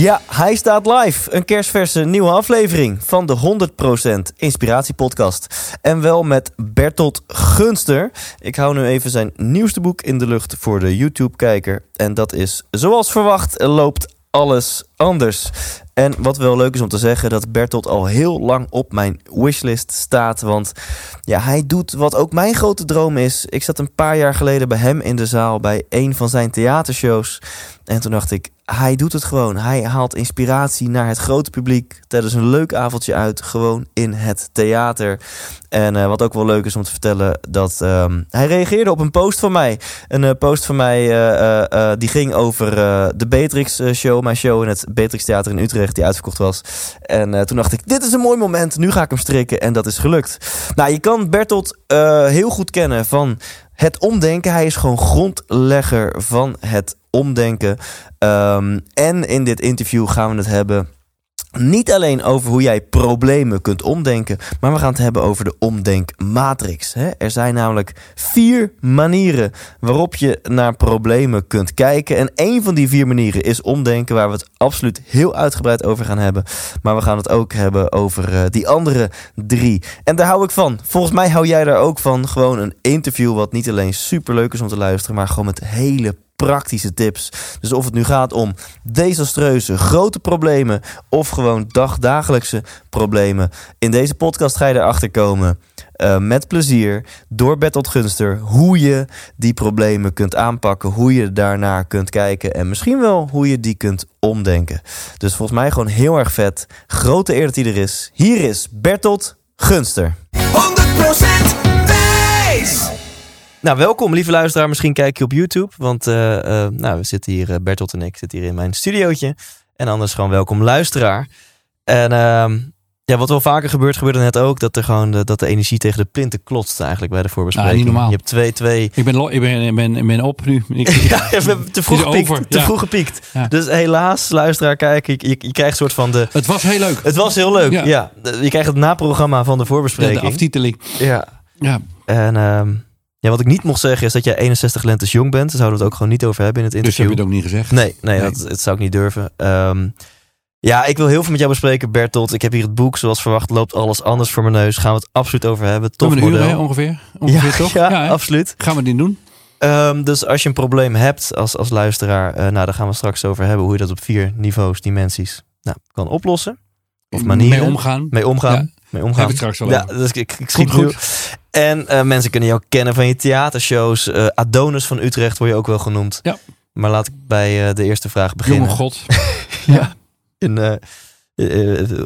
Ja, hij staat live. Een kerstverse nieuwe aflevering van de 100% Inspiratiepodcast. En wel met Bertolt Gunster. Ik hou nu even zijn nieuwste boek in de lucht voor de YouTube-kijker. En dat is, zoals verwacht, loopt alles anders. En wat wel leuk is om te zeggen, dat Bertolt al heel lang op mijn wishlist staat. Want ja, hij doet wat ook mijn grote droom is. Ik zat een paar jaar geleden bij hem in de zaal bij een van zijn theatershows. En toen dacht ik, hij doet het gewoon. Hij haalt inspiratie naar het grote publiek tijdens een leuk avondje uit, gewoon in het theater. En eh, wat ook wel leuk is om te vertellen, dat ehm, hij reageerde op een post van mij. Een eh, post van mij eh, die ging over de Beatrix eh, Show, mijn show in het Beatrix Theater in Utrecht, die uitverkocht was. En eh, toen dacht ik, dit is een mooi moment, nu ga ik hem strikken. En dat is gelukt. Nou, je kan Bertolt eh, heel goed kennen van het omdenken. Hij is gewoon grondlegger van het omdenken. Ehm, en in dit interview gaan we het hebben. Niet alleen over hoe jij problemen kunt omdenken, maar we gaan het hebben over de omdenkmatrix. Er zijn namelijk vier manieren waarop je naar problemen kunt kijken. En één van die vier manieren is omdenken, waar we het absoluut heel uitgebreid over gaan hebben. Maar we gaan het ook hebben over eh, die andere drie. En daar hou ik van. Volgens mij hou jij daar ook van. Gewoon een interview wat niet alleen superleuk is om te luisteren, maar gewoon met hele praktische tips. Dus of het nu gaat om desastreuze grote problemen of gewoon dagdagelijkse problemen. In deze podcast ga je erachter komen. eh, met plezier door Bertolt Gunster hoe je die problemen kunt aanpakken, hoe je daarnaar kunt kijken en misschien wel hoe je die kunt omdenken. Dus volgens mij gewoon heel erg vet. Grote eer dat hij er is. Hier is Bertolt Gunster. 100% Thijs. Nou, welkom lieve luisteraar. Misschien kijk je op YouTube, want eh, eh, nou, we zitten hier, eh, Bertolt en ik zitten hier in mijn studiootje. En anders gewoon welkom luisteraar. En ehm, ja, wat wel vaker gebeurt, gebeurde net ook, dat er gewoon de, dat de energie tegen de plinten klotst eigenlijk bij de voorbespreking. Ah, niet normaal. Je hebt twee, twee... Ik ben, lo- ik ben, ik ben, ik ben op nu. Ik, Ja, te vroeg gepiekt. over, Te ja. vroeg gepiekt. Ja. Dus helaas, luisteraar, kijk, je, je, je krijgt een soort van de... het was heel leuk. Het was heel leuk, ja. Ja. Je krijgt het naprogramma van de de, voorbespreking. de aftiteling. ja. Ja. En ehm, ja, wat ik niet mocht zeggen is dat jij 61 lentes jong bent. Daar zouden we het ook gewoon niet over hebben in het Dus heb interview. je het ook niet gezegd. Nee, nee, Nee. Dat, dat zou ik niet durven. Ehm, ja, ik wil heel veel met jou bespreken, Bertolt. Ik heb hier het boek, zoals verwacht, loopt alles anders voor mijn neus. Gaan we het absoluut over hebben. Tom een uur model. hè, ongeveer. Ongeveer ja, toch? Ja, absoluut. Gaan we dit doen? Ehm, dus als je een probleem hebt als, als luisteraar, eh, nou, daar gaan we straks over hebben. Hoe je dat op vier niveaus, dimensies, nou, kan oplossen. Of manieren. Mee omgaan. Mee omgaan. Mee omgaan. straks al Ja, dus ik, ik schiet Goed. En eh, mensen kunnen jou kennen van je theatershows. Eh, Adonis van Utrecht word je ook wel genoemd. Ja. Maar laat ik bij eh, de eerste vraag beginnen. Jonge god. Ja. In,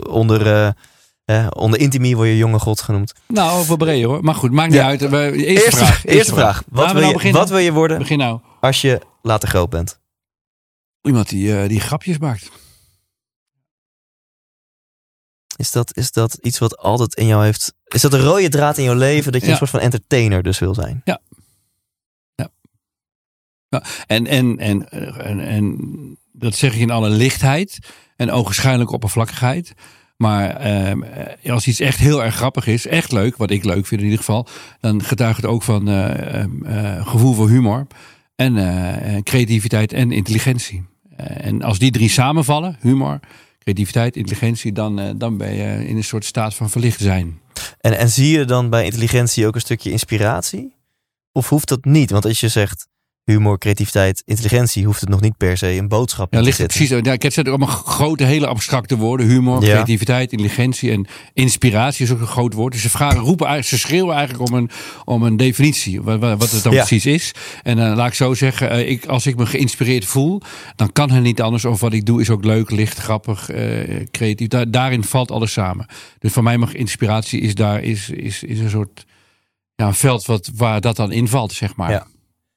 onder, eh, onder intimie word je jonge god genoemd. Nou, over breed hoor. Maar goed, maakt niet Ja. uit. We- Eerste, vraag. Eerste vraag. Wat, wil nou je, wat wil je worden Begin nou. als je later groot bent? Iemand die, die grapjes maakt. Is dat, is dat iets wat altijd in jou heeft... Is dat een rode draad in jouw leven? Dat je Ja. een soort van entertainer dus wil zijn? En, en, en, en, en dat zeg ik in alle lichtheid en ogenschijnlijke oppervlakkigheid. Maar ehm, eh, als iets echt heel erg grappig is, echt leuk, wat ik leuk vind in ieder geval, dan getuigt het ook van eh, ehm, eh, gevoel voor humor en creativiteit en intelligentie. En als die drie samenvallen, humor, creativiteit, intelligentie, dan, eh, dan ben je in een soort staat van verlicht zijn. En, en zie je dan bij intelligentie ook een stukje inspiratie? Of hoeft dat niet? Want als je zegt humor, creativiteit, intelligentie, hoeft het nog niet per se een boodschap Ja, in te ligt zitten. precies. Ja, ik heb het allemaal grote, hele abstracte woorden. Humor, Ja. creativiteit, intelligentie en inspiratie is ook een groot woord. Dus ze, vragen, roepen, ze schreeuwen eigenlijk om een, om een definitie. Wat, wat het dan Ja. precies is. En dan laat ik zo zeggen, eh, ik, als ik me geïnspireerd voel, dan kan het niet anders. Of wat ik doe is ook leuk, licht, grappig, eh, creatief. Daar, daarin valt alles samen. Dus voor mij mag inspiratie is daar is, is, is een soort ja, een veld wat, waar dat dan invalt, zeg maar. Ja.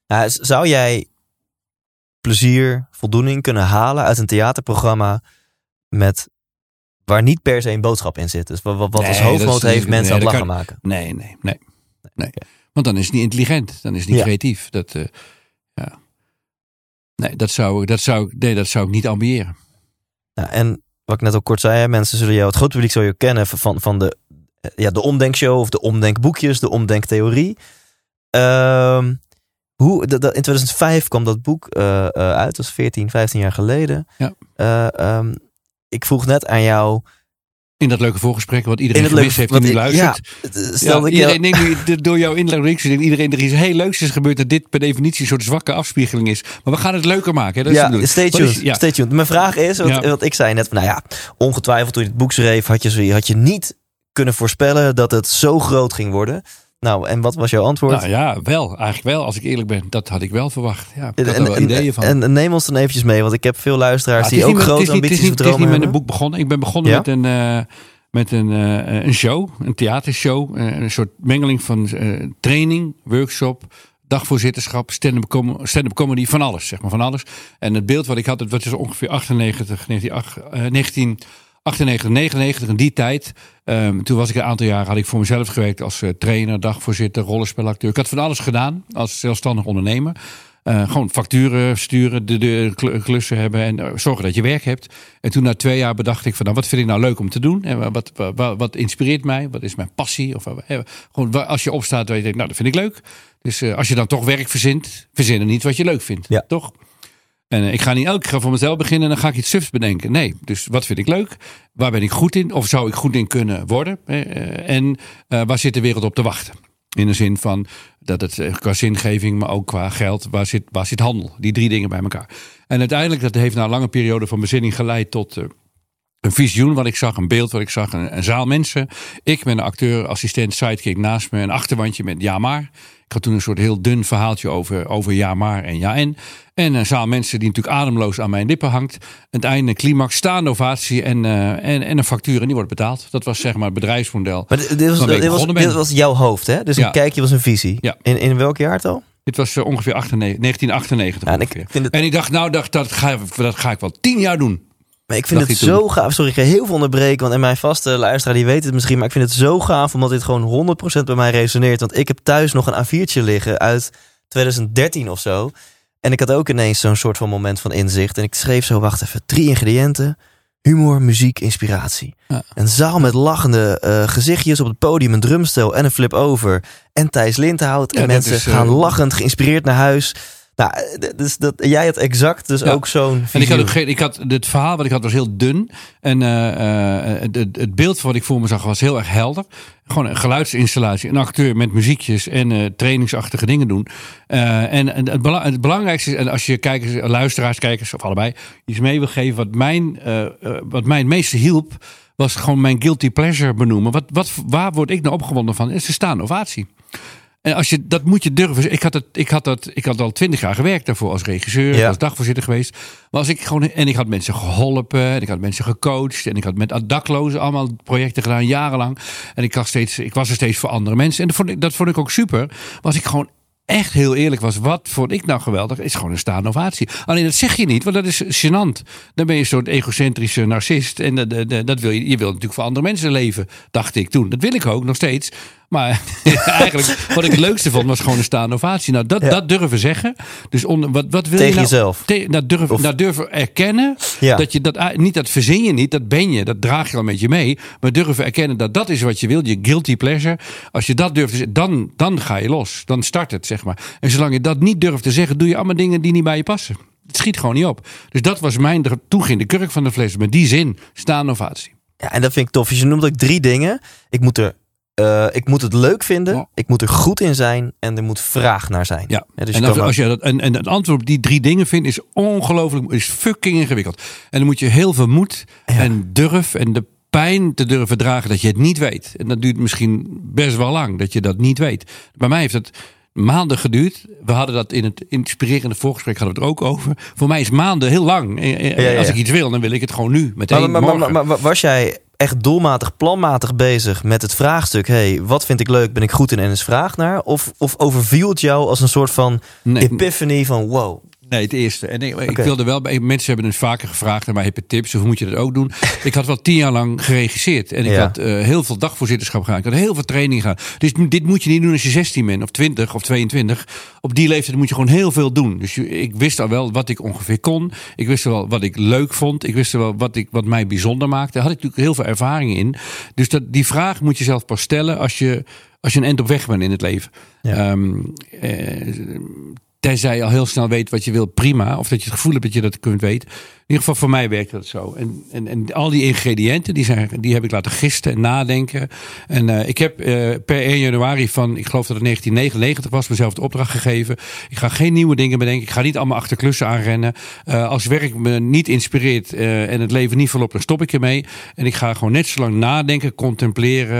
Nou, zou jij plezier, voldoening kunnen halen uit een theaterprogramma met waar niet per se een boodschap in zit. Dus wat, wat Nee, als hoofdmoot heeft mensen nee, aan het lachen kan- maken. Nee, nee, nee. nee. Want dan is het niet intelligent. Dan is het niet Ja. creatief. Dat, eh, ja. Nee, dat zou, dat, zou, ik- nee, dat zou ik niet ambiëren. Nou, en wat ik net ook kort zei, hè, mensen zullen jou, het grote publiek zal je kennen van, van de, eh, ja, de omdenkshow of de omdenkboekjes, de omdenktheorie. Ehm hoe, dat- dat- in 2005 kwam dat boek eh, eh, uit, dat is 14, 15 jaar geleden. Ja. Eh, ehm, ik vroeg net aan jou. In dat leuke voorgesprek, wat iedereen gemist heeft die nu luistert. Ja, Ja, stelde ik iedereen jou- denkt nu, door jouw inleiding, denkt iedereen er iets heel leuks is gebeurd, dat dit per definitie een soort zwakke afspiegeling is. Maar we gaan het leuker maken. Hè? Dat ja, stay is- ja. stay tuned. Mijn vraag is, wat, wat ik zei net, nou ja, ongetwijfeld toen je het boek schreef, had je, had je niet kunnen voorspellen dat het zo groot ging worden. Nou, en wat was jouw antwoord? Nou ja, wel. Eigenlijk wel, als ik eerlijk ben. Dat had ik wel verwacht. Ja, ik had En, wel en, ideeën van. en, en neem ons dan eventjes mee, want ik heb veel luisteraars Ja, die ook met- grote ambities het is en niet, het is dromen niet met een hebben. boek begonnen. Ik ben begonnen Ja? met een, eh, met een, eh, een show, een theatershow. eh, een soort mengeling van training, workshop, dagvoorzitterschap, stand-up, com- stand-up comedy, van alles, zeg maar, van alles. En het beeld wat ik had, het was dus ongeveer 98, 1998, 1998, 99, in die tijd. Ehm, toen was ik een aantal jaar, had ik voor mezelf gewerkt als eh, trainer, dagvoorzitter, rollenspelacteur. Ik had van alles gedaan als zelfstandig ondernemer. Eh, gewoon facturen sturen, de, de kl- klussen hebben en eh, zorgen dat je werk hebt. En toen na twee jaar bedacht ik van, nou, wat vind ik nou leuk om te doen? En wat, wat, wat, inspireert mij? Wat is mijn passie? Of, eh, gewoon als je opstaat, weet je, denkt, nou, dat vind ik leuk. Dus als je dan toch werk verzint, verzin er niet wat je leuk vindt. Ja. Toch? En eh, ik ga niet elke keer voor mezelf beginnen en dan ga ik iets sufs bedenken. Nee, dus wat vind ik leuk? Waar ben ik goed in? Of zou ik goed in kunnen worden? Eh, eh, En waar zit de wereld op te wachten? In de zin van dat het qua zingeving, maar ook qua geld, waar zit, waar zit handel? Die drie dingen bij elkaar. En uiteindelijk, dat heeft na lange periode van bezinning geleid tot een visioen wat ik zag, een beeld wat ik zag, een, een zaal mensen. Ik met een acteur, assistent, sidekick naast me, een achterwandje met ja maar. Ik had toen een soort heel dun verhaaltje over, over ja maar en ja en. En een zaal mensen die natuurlijk ademloos aan mijn lippen hangt. Het einde, climax, staande ovatie en, eh, en, en een factuur en die wordt betaald. Dat was zeg maar het bedrijfsbedrijfsmodel. Maar dit, was, dit, was, ben. dit was jouw hoofd, hè? Dus Ja. een kijkje was een visie. Ja. In, in welk jaartal? Dit was eh, ongeveer 98, 1998 Ja, en ik vind het- En ik dacht, nou, dat, dat, ga, dat ga ik wel tien jaar doen. Maar ik vind Dacht het zo gaaf. Sorry, ik ga heel veel onderbreken. Want en mijn vaste luisteraar die weet het misschien. Maar ik vind het zo gaaf omdat dit gewoon 100% bij mij resoneert. Want ik heb thuis nog een A4'tje liggen uit 2013 of zo. En ik had ook ineens zo'n soort van moment van inzicht. En ik schreef zo, wacht even, drie ingrediënten. Humor, muziek, inspiratie. Ja. Een zaal met lachende eh, gezichtjes op het podium, een drumstel en een flip-over. En Thijs Lindhout. En mensen is, eh, gaan lachend, geïnspireerd naar huis. Nou, eh, dus dat, jij had exact dus Ja. ook zo'n En ik had ook geen, ik had het verhaal wat ik had was heel dun. En eh, eh, het, het beeld wat ik voor me zag was heel erg helder. Gewoon een geluidsinstallatie, een acteur met muziekjes en trainingsachtige dingen doen. En en het, bela- het belangrijkste is, en als je kijkers, luisteraars, kijkers of allebei iets mee wil geven, wat, mijn, wat mij het meeste hielp, was gewoon mijn guilty pleasure benoemen. Wat, wat, waar word ik nou opgewonden van? Is de staande ovatie. En als je, dat moet je durven. Ik had, het, ik, had dat, ik had al twintig jaar gewerkt daarvoor als regisseur, Ja. als dagvoorzitter geweest. Maar als ik gewoon, en ik had mensen geholpen, en ik had mensen gecoacht, en ik had met daklozen allemaal projecten gedaan, jarenlang. En ik, had steeds, ik was er steeds voor andere mensen. En dat vond ik, dat vond ik ook super. Maar als ik gewoon echt heel eerlijk was, wat vond ik nou geweldig, is gewoon een staande ovatie. Alleen dat zeg je niet, want dat is gênant. Dan ben je een soort egocentrische narcist. En dat, dat, dat wil je, je wil natuurlijk voor andere mensen leven, dacht ik toen. Dat wil ik ook nog steeds. Maar eigenlijk, wat ik het leukste vond, was gewoon een staande ovatie. Nou, dat, Ja. dat durven zeggen. Dus wat, wat wil Tegen je nou, jezelf. Te, nou, durven, Of- nou, durven erkennen Ja. dat je dat niet dat verzin je niet, dat ben je, dat draag je al met je mee. Maar durven erkennen dat dat is wat je wil, je guilty pleasure. Als je dat durft te zeggen, dan, dan ga je los. Dan start het, zeg maar. En zolang je dat niet durft te zeggen, doe je allemaal dingen die niet bij je passen. Het schiet gewoon niet op. Dus dat was mijn, toen ging de kurk van de fles. Met die zin, staande ovatie. Ja, en dat vind ik tof. Dus je noemt ook drie dingen. Ik moet, er, eh, ik moet het leuk vinden. Ja. Ik moet er goed in zijn. En er moet vraag naar zijn. Ja, dus en, als, als je dat, en, en het antwoord op die drie dingen vindt, is ongelooflijk, is fucking ingewikkeld. En dan moet je heel veel moed en durf en de pijn te durven dragen dat je het niet weet. En dat duurt misschien best wel lang, dat je dat niet weet. Bij mij heeft het maanden geduurd. We hadden dat in het inspirerende voorgesprek hadden we het ook over. Voor mij is maanden heel lang. Als ik iets wil, dan wil ik het gewoon nu, meteen, maar, maar, maar, morgen. maar, maar was jij echt doelmatig, planmatig bezig met het vraagstuk... hey, wat vind ik leuk, ben ik goed in en is vraag naar? Of, of overviel het jou als een soort van Nee. epiphany van... wow, Nee, het eerste. En ik, ik wilde wel mensen hebben het vaker gevraagd: maar heb je tips of hoe moet je dat ook doen? ik had wel tien jaar lang geregisseerd en ik Ja. had eh, heel veel dagvoorzitterschap gedaan. Ik had heel veel training gedaan. Dus dit moet je niet doen als je 16 bent of 20 of 22. Op die leeftijd moet je gewoon heel veel doen. Dus je- ik wist al wel wat ik ongeveer kon. Ik wist al wel wat ik leuk vond. Ik wist al wel wat, ik, wat mij bijzonder maakte. Daar had ik natuurlijk heel veel ervaring in. Dus dat, die vraag moet je zelf pas stellen als je, als je een end op weg bent in het leven. Ja. Ehm, eh, Tenzij je al heel snel weet wat je wil, prima. Of dat je het gevoel hebt dat je dat kunt weten. In ieder geval voor mij werkt dat zo. En, en, en al die ingrediënten, die, zijn, die heb ik laten gisten en nadenken. En eh, ik heb eh, per 1 januari van, ik geloof dat het 1999 was, mezelf de opdracht gegeven. Ik ga geen nieuwe dingen bedenken. Ik ga niet allemaal achter klussen aanrennen. Eh, als werk me niet inspireert en het leven niet volop, dan stop ik ermee. En ik ga gewoon net zo lang nadenken, contempleren.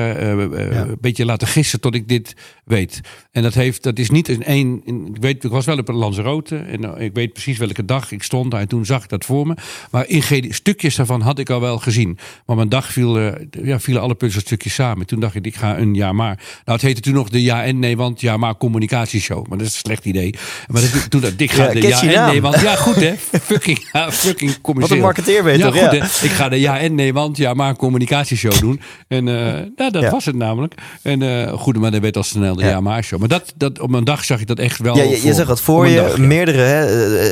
Ja. Een beetje laten gissen tot ik dit weet. En dat, heeft, dat is niet een één. Ik, weet, ik was wel op een Lanzarote en eh, ik weet precies welke dag ik stond daar. En toen zag ik dat voor me. Maar ingredi- stukjes daarvan had ik al wel gezien. Maar mijn dag viel, eh, ja, vielen alle puzzelstukjes samen. Toen dacht ik, ik ga een jaar maar. Nou, het heette toen nog de Ja en Nee, want Ja maar communicatieshow. Maar dat is een slecht idee. Maar dat, toen dacht ik, ik ga Ja, de Ja en naam. Nee, want ja, goed hè. Fucking, ja, fucking Wat een marketeer je Ja, toch? goed Ja. hè. Ik ga de Ja en Nee, want Ja maar communicatieshow doen. En eh, nou, dat Ja. was het namelijk. En eh, goed, maar dat werd al snel de Ja. Maar show. Maar dat, dat, op mijn dag zag ik dat echt wel Ja, je, je zag het voor je. mijn dag, ja. Meerdere, hè,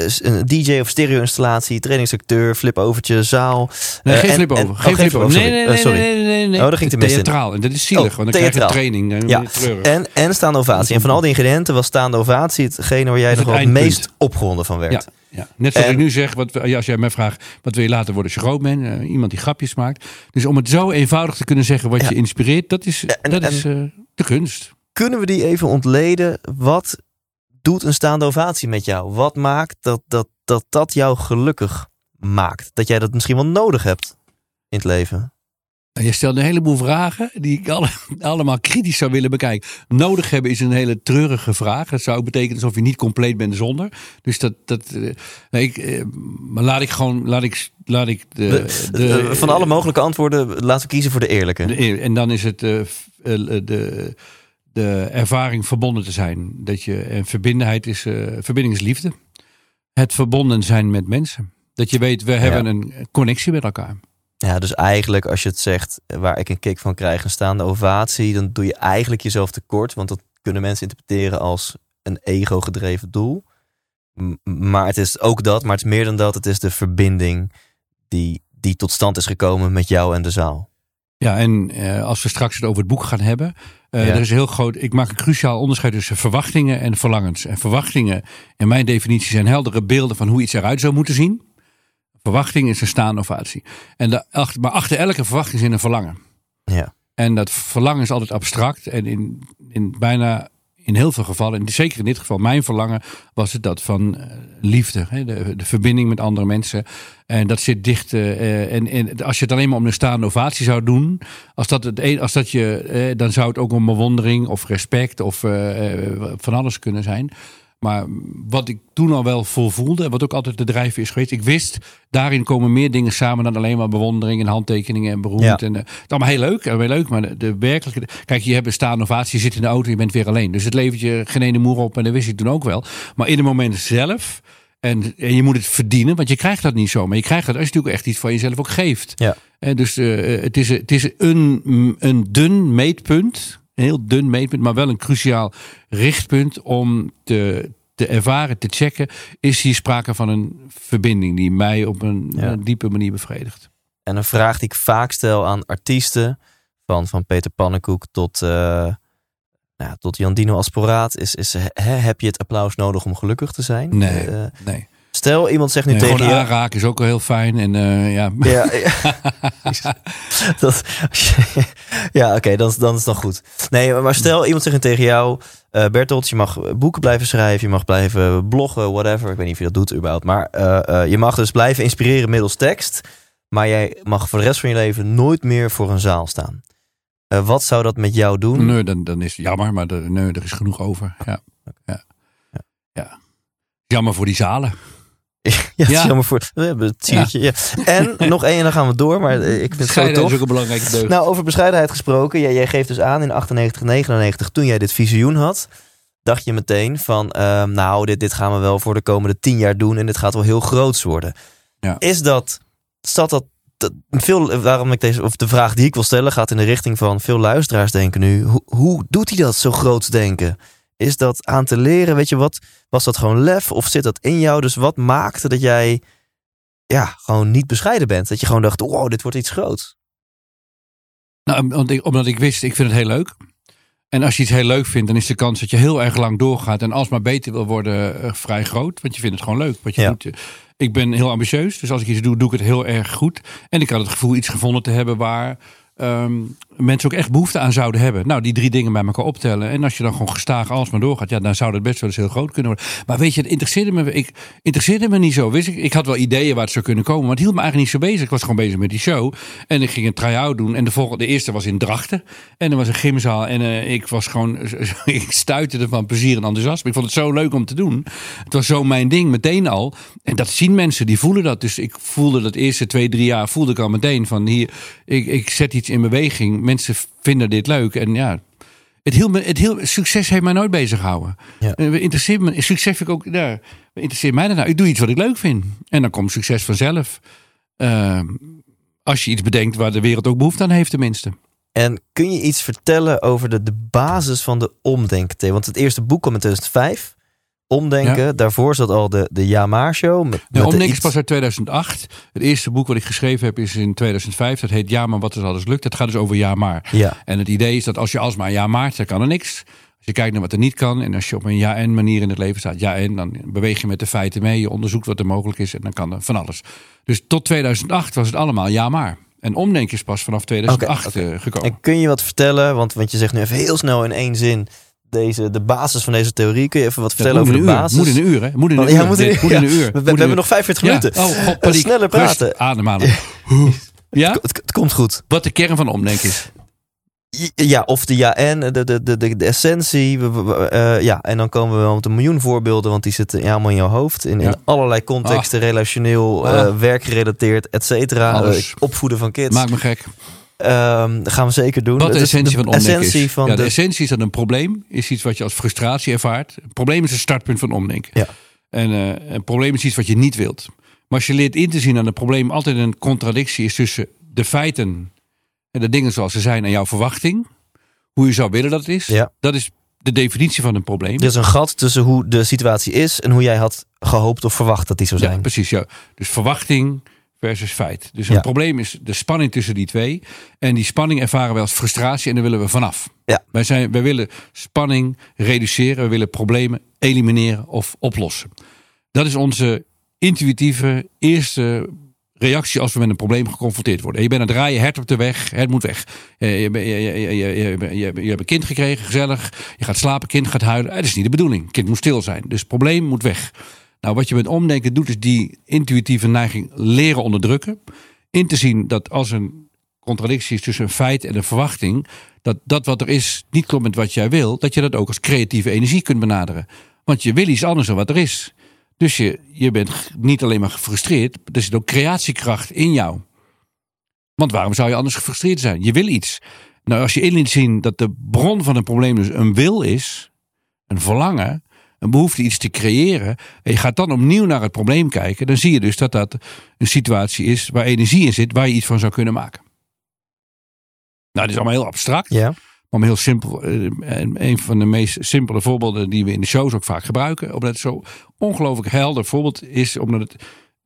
eh, een DJ of stereo-installatie, trainingsacteur, flip-overtje, zaal. Nee, Eh, geen oh, Geen flip over. sorry. Nee, nee, nee, sorry. nee, nee, nee. Oh, daar ging het mis in. Theatraal. En dat is zielig, Oh, want dan krijg je training. Ja. En, en staande ovatie. En van al die ingrediënten was staande ovatie hetgene waar jij nog het het meest opgewonden van werd. Ja, ja. Net zoals En- ik nu zeg, wat, als jij mij vraagt, wat wil je later worden als je groot bent? Eh, iemand die grapjes maakt. Dus om het zo eenvoudig te kunnen zeggen wat Ja. je inspireert, dat is, En- dat en- is eh, de kunst. Kunnen we die even ontleden? Wat doet een staande ovatie met jou? Wat maakt dat dat, dat, dat jou gelukkig maakt? Dat jij dat misschien wel nodig hebt in het leven? Nou, Je stelt een heleboel vragen die ik alle, allemaal kritisch zou willen bekijken. Nodig hebben is een hele treurige vraag. Dat zou ook betekenen alsof je niet compleet bent zonder. Dus dat. dat eh, nee, ik, eh, maar laat ik gewoon. Laat ik, laat ik de, De- eh, van alle mogelijke antwoorden laten we kiezen voor de eerlijke. De en dan is het eh, de, de ervaring verbonden te zijn. Dat je, en verbindenheid is, eh, verbinding is liefde. Het verbonden zijn met mensen. Dat je weet, we hebben een connectie met elkaar. Ja, dus eigenlijk als je het zegt eh, waar ik een kick van krijg, een staande ovatie, dan doe je eigenlijk jezelf tekort. Want dat kunnen mensen interpreteren als een ego-gedreven doel. Maar het is ook dat, maar het is meer dan dat. Het is de verbinding die, die tot stand is gekomen met jou en de zaal. Ja, en eh, als we straks het over het boek gaan hebben. Ja. Er is heel groot. Ik maak een cruciaal onderscheid tussen verwachtingen en verlangens. En verwachtingen, in mijn definitie, zijn heldere beelden van hoe iets eruit zou moeten zien. Verwachting is een staande ovatie. En de, maar achter elke verwachting zit een verlangen. Ja. En dat verlangen is altijd abstract. En in, in bijna in heel veel gevallen, en zeker in dit geval, mijn verlangen was het dat van eh, liefde. Hè, de, de verbinding met andere mensen. En dat zit dicht. eh, en, en als je het alleen maar om een staande ovatie zou doen, als dat, het als dat je, eh, dan zou het ook om bewondering of respect of eh, eh, van alles kunnen zijn. Maar wat ik toen al wel vol voelde, en wat ook altijd de drijfveer is geweest, ik wist, daarin komen meer dingen samen dan alleen maar bewondering en handtekeningen en beroemd. Ja. En, eh, het is allemaal heel leuk, heel leuk, maar de, de werkelijke. Kijk, je hebt een ovatie, je zit in de auto, je bent weer alleen. Dus het levert je geen ene moer op en dat wist ik toen ook wel. Maar in het moment zelf, en, en je moet het verdienen, want je krijgt dat niet zo. Maar je krijgt dat als je natuurlijk echt iets van jezelf ook geeft. Ja. En dus eh, het is, het is een, een dun meetpunt, een heel dun meetpunt, maar wel een cruciaal richtpunt om te, te ervaren, te checken. Is hier sprake van een verbinding die mij op een, Ja. een diepe manier bevredigt? En een vraag die ik vaak stel aan artiesten, van, van Peter Pannenkoek tot, eh nou, tot Jan Dino Asporaat, is, is heb je het applaus nodig om gelukkig te zijn? Nee. Eh, Nee. Stel, iemand zegt nu Nee, tegen gewoon je... aanraken is ook wel heel fijn. En eh, ja, Ja, ja. dat, ja oké, dan, is- dan is het nog goed. Nee, maar stel iemand zegt tegen jou... eh Bertolt, je mag boeken blijven schrijven, je mag blijven bloggen, whatever. Ik weet niet of je dat doet überhaupt. Maar eh, je mag dus blijven inspireren middels tekst. Maar jij mag voor de rest van je leven nooit meer voor een zaal staan. Wat zou dat met jou doen? nee, dan, dan is het jammer, maar er, nee, er is genoeg over. Ja. Ja. Ja. Jammer voor die zalen. ja, Ja. jammer voor we hebben het. Ja. En nog één en dan gaan we door. Maar eh, ik vind het is ook een belangrijke deugd. Nou, over bescheidenheid gesproken. Jij, jij geeft dus aan in 98, 99, toen jij dit visioen had. dacht je meteen van, ehm, nou, dit, dit gaan we wel voor de komende tien jaar doen en dit gaat wel heel groots worden. Ja. Is dat, staat dat, dat veel, waarom ik deze, of de vraag die ik wil stellen gaat in de richting van veel luisteraars denken nu, hoe, hoe doet hij dat zo groots denken? Is dat aan te leren? Weet je wat? Was dat gewoon lef of zit dat in jou? Dus wat maakte dat jij ja, gewoon niet bescheiden bent? Dat je gewoon dacht, wow, dit wordt iets groots. Nou, omdat ik, omdat ik wist, ik vind het heel leuk. En als je iets heel leuk vindt, dan is de kans dat je heel erg lang doorgaat en alsmaar beter wil worden uh, vrij groot. Want je vindt het gewoon leuk. Wat je Ja. doet. Ik ben heel ambitieus, dus als ik iets doe, doe ik het heel erg goed. En ik had het gevoel iets gevonden te hebben waar ehm, mensen ook echt behoefte aan zouden hebben. Nou, die drie dingen bij elkaar optellen. En als je dan gewoon gestaag alsmaar doorgaat, ja, dan zou dat best wel eens heel groot kunnen worden. Maar weet je, het interesseerde me, ik, interesseerde me niet zo. Wist ik, ik had wel ideeën waar het zou kunnen komen, maar het hield me eigenlijk niet zo bezig. Ik was gewoon bezig met die show. En ik ging een try-out doen. En de volgende, de eerste was in Drachten. En er was een gymzaal. En eh, ik was gewoon, ik stuitte van plezier en enthousiasme. Ik vond het zo leuk om te doen. Het was zo mijn ding, meteen al. En dat zien mensen, die voelen dat. Dus ik voelde dat eerste twee, drie jaar, voelde ik al meteen van hier, ik, ik zet iets in beweging. Mensen vinden dit leuk. En ja, het me, het hield, succes heeft mij nooit bezig gehouden. Ja. We interesseert me, succes vind ik ook, ja, interesseert mij dan nou? Ik doe iets wat ik leuk vind. En dan komt succes vanzelf. Eh, als je iets bedenkt waar de wereld ook behoefte aan heeft tenminste. En kun je iets vertellen over de, de basis van de omdenken? Want het eerste boek kwam in 2005. Omdenken, daarvoor zat al de, de Ja Maar Show. Met, De met de Omdenken is pas uit 2008. Het eerste boek wat ik geschreven heb is in 2005. Dat heet Ja, maar wat is alles lukt. Dat gaat dus over ja, maar. Ja, En het idee is dat als je alsmaar ja maart, dan kan er niks. Als je kijkt naar wat er niet kan en als je op een ja-en manier in het leven staat, ja-en, dan beweeg je met de feiten mee. Je onderzoekt wat er mogelijk is en dan kan er van alles. Dus tot 2008 was het allemaal ja maar. En omdenken is pas vanaf 2008 Oké, oké. eh, gekomen. en kun je wat vertellen? Want, want je zegt nu even heel snel in één zin deze, de basis van deze theorie. Kun je even wat Ja, vertellen over de uur. basis? Moet in een uur, hè? Moet in een Want- uur. ja, moet in, ja, een uur. We, hebben nog 45 Ja. minuten. Oh, god, paniek. Sneller praten. Rust, ademhalen. Ja? Het, het komt goed. Wat de kern van omdenken is. Ja, of de ja-en, de, de, de, de, de essentie. Eh, ja, en dan komen we wel met een miljoen voorbeelden, want die zitten ja, allemaal in jouw hoofd. In, Ja. in allerlei contexten, relationeel, eh, Ah. werkgerelateerd, et cetera. Eh, opvoeden van kids. Maak me gek. Ehm, dat gaan we zeker doen. Wat de essentie van omdenken essentie is. Van ja, de, de, essentie is dat een probleem is iets wat je als frustratie ervaart. Een probleem is een startpunt van omdenken. Ja. En eh, een probleem is iets wat je niet wilt. Maar als je leert in te zien dat een probleem altijd een contradictie is tussen de feiten en de dingen zoals ze zijn en jouw verwachting, hoe je zou willen dat het is, Ja. dat is de definitie van een probleem. er is een gat tussen hoe de situatie is en hoe jij had gehoopt of verwacht dat die zou Ja, zijn. precies. Ja. Dus verwachting versus feit. Dus Ja. probleem is de spanning tussen die twee. En die spanning ervaren wij als frustratie en daar willen we vanaf. Ja. Wij, zijn, wij willen spanning reduceren. We willen problemen elimineren of oplossen. Dat is onze intuïtieve eerste reactie als we met een probleem geconfronteerd worden. Je bent aan het rijden, hert op de weg, het moet weg. Eh, Je, je, je, je, hebt een kind gekregen, gezellig. Je gaat slapen, kind gaat huilen. Dat is niet de bedoeling. Kind moet stil zijn. Dus het probleem moet weg. Nou, wat je met omdenken doet, is die intuïtieve neiging leren onderdrukken. In te zien dat als een contradictie is tussen een feit en een verwachting, dat dat wat er is niet klopt met wat jij wil, dat je dat ook als creatieve energie kunt benaderen. Want je wil iets anders dan wat er is. Dus je, je bent niet alleen maar gefrustreerd, er zit ook creatiekracht in jou. Want waarom zou je anders gefrustreerd zijn? Je wil iets. Nou, als je in zien dat de bron van een probleem dus een wil is, een verlangen, een behoefte iets te creëren, en je gaat dan opnieuw naar het probleem kijken, dan zie je dus dat dat een situatie is waar energie in zit, waar je iets van zou kunnen maken. Nou, dit is allemaal heel abstract, Ja. maar heel simpel. Eh, En een van de meest simpele voorbeelden die we in de shows ook vaak gebruiken, omdat het zo ongelooflijk helder voorbeeld is, omdat het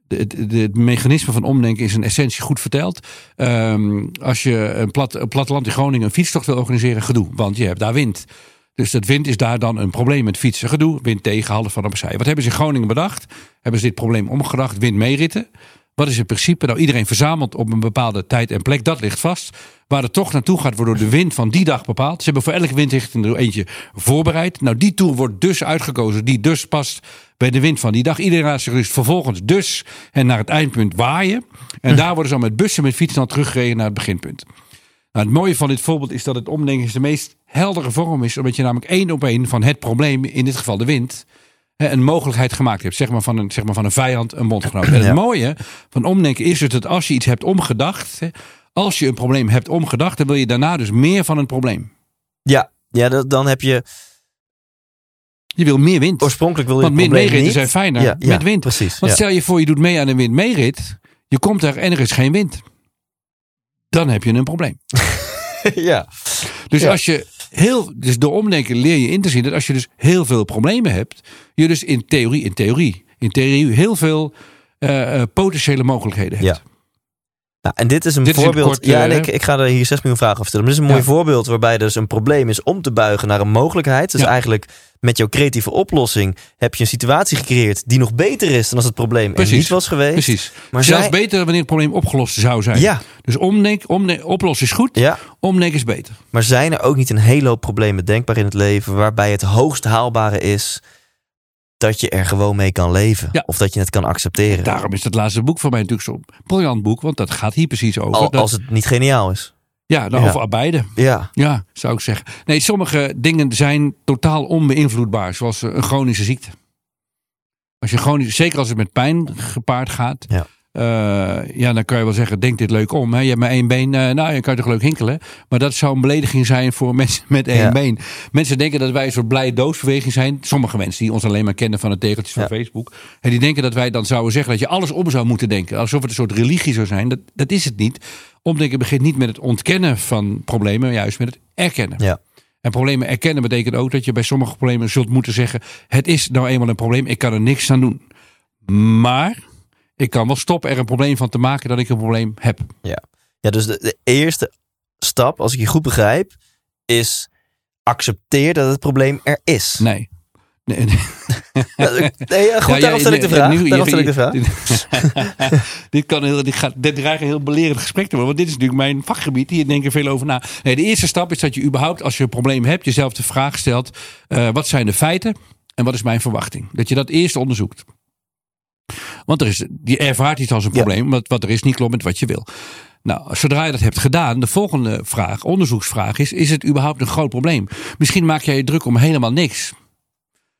het, het, het mechanisme van omdenken is in essentie goed verteld. Ehm, als je een, plat, een platteland in Groningen een fietstocht wil organiseren, gedoe. Want je hebt daar wind. Dus dat wind is daar dan een probleem met fietsen. Gedoe, wind tegen, half van opzij. Wat hebben ze in Groningen bedacht? Hebben ze dit probleem omgedacht, wind meeritten? Wat is het principe? Nou, iedereen verzamelt op een bepaalde tijd en plek. Dat ligt vast. Waar de tocht naartoe gaat, wordt door de wind van die dag bepaald. Ze hebben voor elke windrichting er eentje voorbereid. Nou, die tour wordt dus uitgekozen. Die dus past bij de wind van die dag. Iedereen laat zich dus vervolgens dus en naar het eindpunt waaien. En daar worden ze dan met bussen met fietsen dan teruggereden naar het beginpunt. Nou, het mooie van dit voorbeeld is dat het omdenken de meest heldere vorm is. Omdat je namelijk één op één van het probleem, in dit geval de wind, een mogelijkheid gemaakt hebt. Zeg maar van een, zeg maar van een vijand, een bondgenoot. En het Ja. mooie van omdenken is dus dat als je iets hebt omgedacht. Als je een probleem hebt omgedacht, dan wil je daarna dus meer van een probleem. Ja, ja dan heb je Je wil meer wind. Oorspronkelijk wil je Want het meer probleem meeritten zijn fijner Ja, ja, met wind. Precies. Want stel je voor, je doet mee aan een windmeerit. Je komt daar en er is geen wind. Dan heb je een probleem. ja. Dus Ja. als je heel, dus door omdenken leer je in te zien dat als je dus heel veel problemen hebt, je dus in theorie, in theorie, in theorie heel veel eh, eh, potentiële mogelijkheden hebt. Ja. Nou, en dit is een Dit is een voorbeeld. kort, ja, en ik, ik ga er hier 6 miljoen vragen over stellen. Maar dit is een mooi voorbeeld waarbij dus een probleem is om te buigen naar een mogelijkheid. Dus Ja. eigenlijk met jouw creatieve oplossing heb je een situatie gecreëerd die nog beter is dan als het probleem er niet was geweest. Precies. Maar Zelfs zij- beter wanneer het probleem opgelost zou zijn. Ja, Dus omdenk, omdenk, oplossen is goed, ja, omdenken is beter. maar zijn er ook niet een hele hoop problemen denkbaar in het leven waarbij het hoogst haalbare is dat je er gewoon mee kan leven? Ja. Of dat je het kan accepteren? Daarom is dat laatste boek voor mij natuurlijk zo'n briljant boek, want dat gaat hier precies over. Al, Dat- als het niet geniaal is. ja, nou, Ja. of beide. Ja, Ja, zou ik zeggen. Nee, sommige dingen zijn totaal onbeïnvloedbaar, zoals eh, een chronische ziekte. Als je chronisch, zeker als het met pijn gepaard gaat, Ja. Eh, ja, dan kan je wel zeggen: denk dit leuk om. Hè? Je hebt maar één been, eh, nou, je kan toch leuk hinkelen. Maar dat zou een belediging zijn voor mensen met één Ja. been. Mensen denken dat wij een soort blije doosbeweging zijn. Sommige mensen die ons alleen maar kennen van de tegeltjes van Ja. Facebook. En die denken dat wij dan zouden zeggen dat je alles om zou moeten denken. Alsof het een soort religie zou zijn. Dat, dat is het niet. Omdenken begint niet met het ontkennen van problemen, maar juist met het erkennen. ja. En problemen erkennen betekent ook dat je bij sommige problemen zult moeten zeggen: Het is nou eenmaal een probleem, ik kan er niks aan doen. Maar ik kan wel stoppen er een probleem van te maken dat ik een probleem heb. Ja, dus de, de eerste stap, als ik je goed begrijp, is accepteer dat het probleem er is. Nee. nee, nee. Ja, nee, ja, goed, Ja, daarom ja, stel ik de vraag. nu- daarom stel ik de vraag. Dit, kan heel, dit, gaat, dit dreigt een heel belerend gesprek te worden. Want dit is natuurlijk mijn vakgebied. Hier denk ik veel over na. Nee, de eerste stap is dat je überhaupt, als je een probleem hebt, jezelf de vraag stelt: eh, wat zijn de feiten en wat is mijn verwachting? Dat je dat eerst onderzoekt. Want er is, je ervaart iets als een Ja. probleem, wat, wat er is niet klopt met wat je wil. Nou, zodra je dat hebt gedaan, de volgende vraag, onderzoeksvraag is: is het überhaupt een groot probleem? Misschien maak jij je druk om helemaal niks.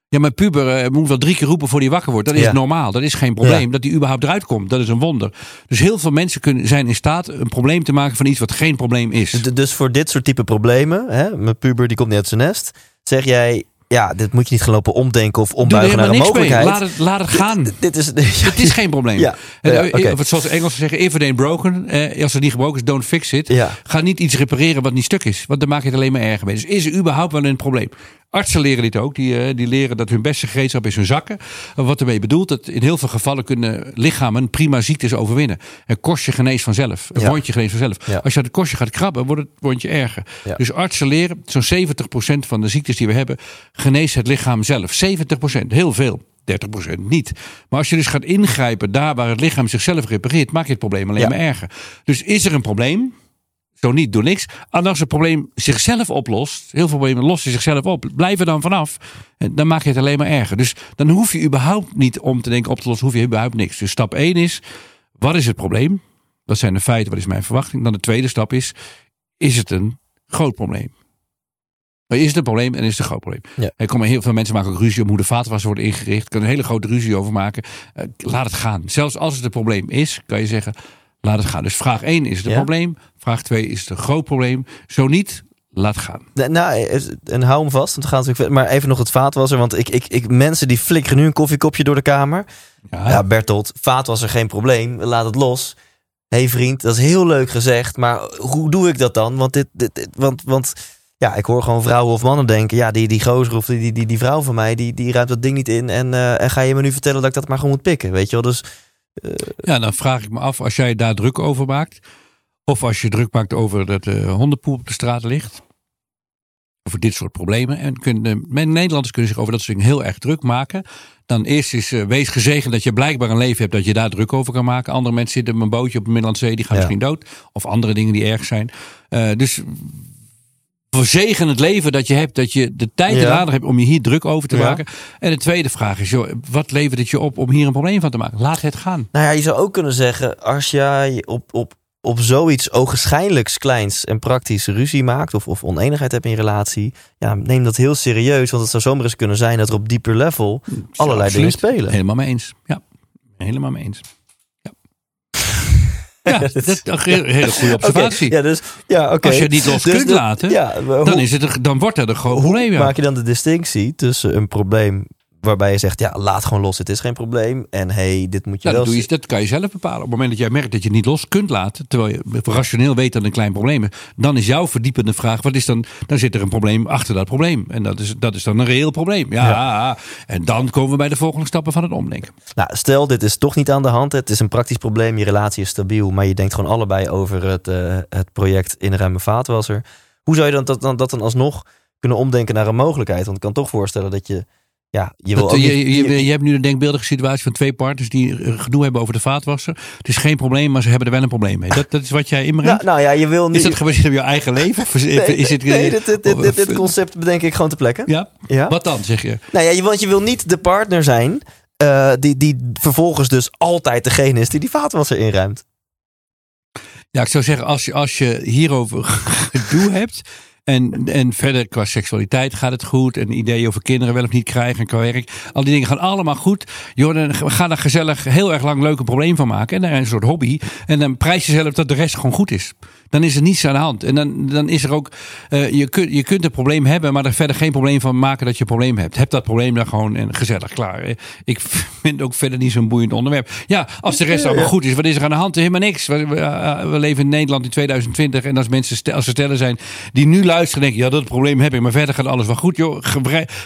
Ja, maar puber eh, moet wel drie keer roepen voor hij wakker wordt. Dat is Ja. normaal. Dat is geen probleem. Ja. Dat hij überhaupt eruit komt. Dat is een wonder. Dus heel veel mensen kunnen, zijn in staat een probleem te maken van iets wat geen probleem is. Dus voor dit soort type problemen, hè, mijn puber die komt niet uit zijn nest, zeg jij, ja, dit moet je niet gaan lopen omdenken of ombuigen naar een mee. mogelijkheid. Laat het, laat het gaan. Dit is, Het is geen probleem. Ja, eh, het zoals de Engelsen zeggen, if it ain't broken. Eh, als het niet gebroken is, don't fix it. Ja. Ga niet iets repareren wat niet stuk is. Want dan maak je het alleen maar erger mee. Dus is er überhaupt wel een probleem? Artsen leren dit ook. Die, eh, die leren dat hun beste gereedschap is hun zakken. En Wat ermee bedoelt, dat in heel veel gevallen kunnen lichamen prima ziektes overwinnen. Een kostje geneest vanzelf. Een wondje geneest vanzelf. Als je het kostje gaat krabben, wordt het wondje erger. Dus artsen leren, zo'n 70% van de ziektes die we hebben, geneest het lichaam zelf. 70%, heel veel. 30% niet. Maar als je dus gaat ingrijpen daar waar het lichaam zichzelf repareert, maak je het probleem alleen Ja. maar erger. Dus is er een probleem? Zo niet, doe niks. En als het probleem zichzelf oplost, heel veel problemen lossen zichzelf op, blijf er dan vanaf. En dan maak je het alleen maar erger. Dus dan hoef je überhaupt niet om te denken op te lossen, hoef je überhaupt niks. Dus stap 1 is, wat is het probleem? Wat zijn de feiten? Wat is mijn verwachting? Dan de tweede stap is, is het een groot probleem? Is het een probleem en is het een groot probleem? Ja. Er komen heel veel mensen maken ook ruzie om hoe de vaatwasser wordt ingericht. Kan een hele grote ruzie over maken. Eh, laat het gaan. Zelfs als het een probleem is, kan je zeggen, laat het gaan. Dus vraag 1 is het een Ja. probleem. Vraag 2 is het een groot probleem. Zo niet, laat gaan. Nou, en hou hem vast, want we gaan natuurlijk verder. Maar even nog het vaatwasser, want ik, ik, ik, mensen die flikkeren nu een koffiekopje door de kamer. Ja, Ja, Bertolt, vaatwasser geen probleem, laat het los. Hé hey vriend, dat is heel leuk gezegd, maar hoe doe ik dat dan? Want, dit, dit, dit- want, want ja, ik hoor gewoon vrouwen of mannen denken... ja, die, die gozer of die, die, die vrouw van mij, die, die ruimt dat ding niet in... En, eh, en ga je me nu vertellen dat ik dat maar gewoon moet pikken, weet je wel? Dus ja, dan vraag ik me af, als jij daar druk over maakt. Of als je druk maakt over dat de hondenpoep op de straat ligt. Over dit soort problemen. En kunnen, men, Nederlanders kunnen zich over dat soort dingen heel erg druk maken. Dan eerst is, eh, wees gezegend dat je blijkbaar een leven hebt dat je daar druk over kan maken. Andere mensen zitten op een bootje op de Middellandse Zee, die gaan Ja. misschien dood. Of andere dingen die erg zijn. Eh, dus verzegen het leven dat je hebt, dat je de tijd en Ja. aandacht hebt om je hier druk over te Ja. maken. En de tweede vraag is, joh, wat levert het je op om hier een probleem van te maken? Laat het gaan. Nou ja, je zou ook kunnen zeggen, als jij op, op, op zoiets ogenschijnlijks kleins en praktisch ruzie maakt of, of oneenigheid hebt in je relatie, ja, neem dat heel serieus, want het zou zomaar eens kunnen zijn dat er op dieper level allerlei dingen spelen. Helemaal mee eens. Ja, helemaal mee eens. Ja, dat is een hele goede observatie. ja, dus, ja, oké. Als je het niet los Dus kunt laten, ja, hoe- dan, is het dan wordt dat een groot hoe probleem. Maak je dan de distinctie tussen een probleem waarbij je zegt, ja, laat gewoon los, het is geen probleem. En hey, dit moet je Nou, wel... dat, doe je, dat kan je zelf bepalen. Op het moment dat jij merkt dat je het niet los kunt laten, terwijl je rationeel weet dat het een klein probleem is, dan is jouw verdiepende vraag: wat is dan? Dan zit er een probleem achter dat probleem. En dat is, dat is dan een reëel probleem. Ja, en dan komen we bij de volgende stappen van het omdenken. Nou, stel, dit is toch niet aan de hand. Het is een praktisch probleem, je relatie is stabiel, maar je denkt gewoon allebei over het, eh, het project in ruime vaatwasser. Hoe zou je dan dat, dan dat dan alsnog kunnen omdenken naar een mogelijkheid? Want ik kan toch voorstellen dat je, ja, je wil Dat, ook je, je, je hebt nu een denkbeeldige situatie van twee partners die eh, gedoe hebben over de vaatwasser. Het is geen probleem, maar ze hebben er wel een probleem mee. Dat, dat is wat jij inbrengt. nou, nou ja, je wil is dat gebaseerd op je eigen leven? Of is, Nee, is het, nee, dit, dit, dit, of- dit, dit concept bedenk ik gewoon te plekken. Ja? Ja? Wat dan, zeg je? Nou ja, je, want je wil niet de partner zijn eh, die, die vervolgens dus altijd degene is die die vaatwasser inruimt. Ja, ik zou zeggen, als je, als je hierover gedoe hebt. En, en verder qua seksualiteit gaat het goed. En ideeën over kinderen wel of niet krijgen. En qua werk. Al die dingen gaan allemaal goed. Joh, dan ga daar gezellig heel erg lang leuk een probleem van maken. En daar een soort hobby. En dan prijs je zelf dat de rest gewoon goed is. Dan is er niets aan de hand. En dan, dan is er ook. eh, je, kunt, je kunt een probleem hebben. Maar er verder geen probleem van maken dat je een probleem hebt. Heb dat probleem dan gewoon en gezellig klaar. Eh, Ik vind het ook verder niet zo'n boeiend onderwerp. Ja, als de rest allemaal goed is. Wat is er aan de hand? Helemaal niks. We, we, eh, we leven in Nederland in 2020. En als mensen, stel- als er stellen zijn die nu luisteren, denken: ja, dat probleem heb ik. Maar verder gaat alles wel goed. Joh,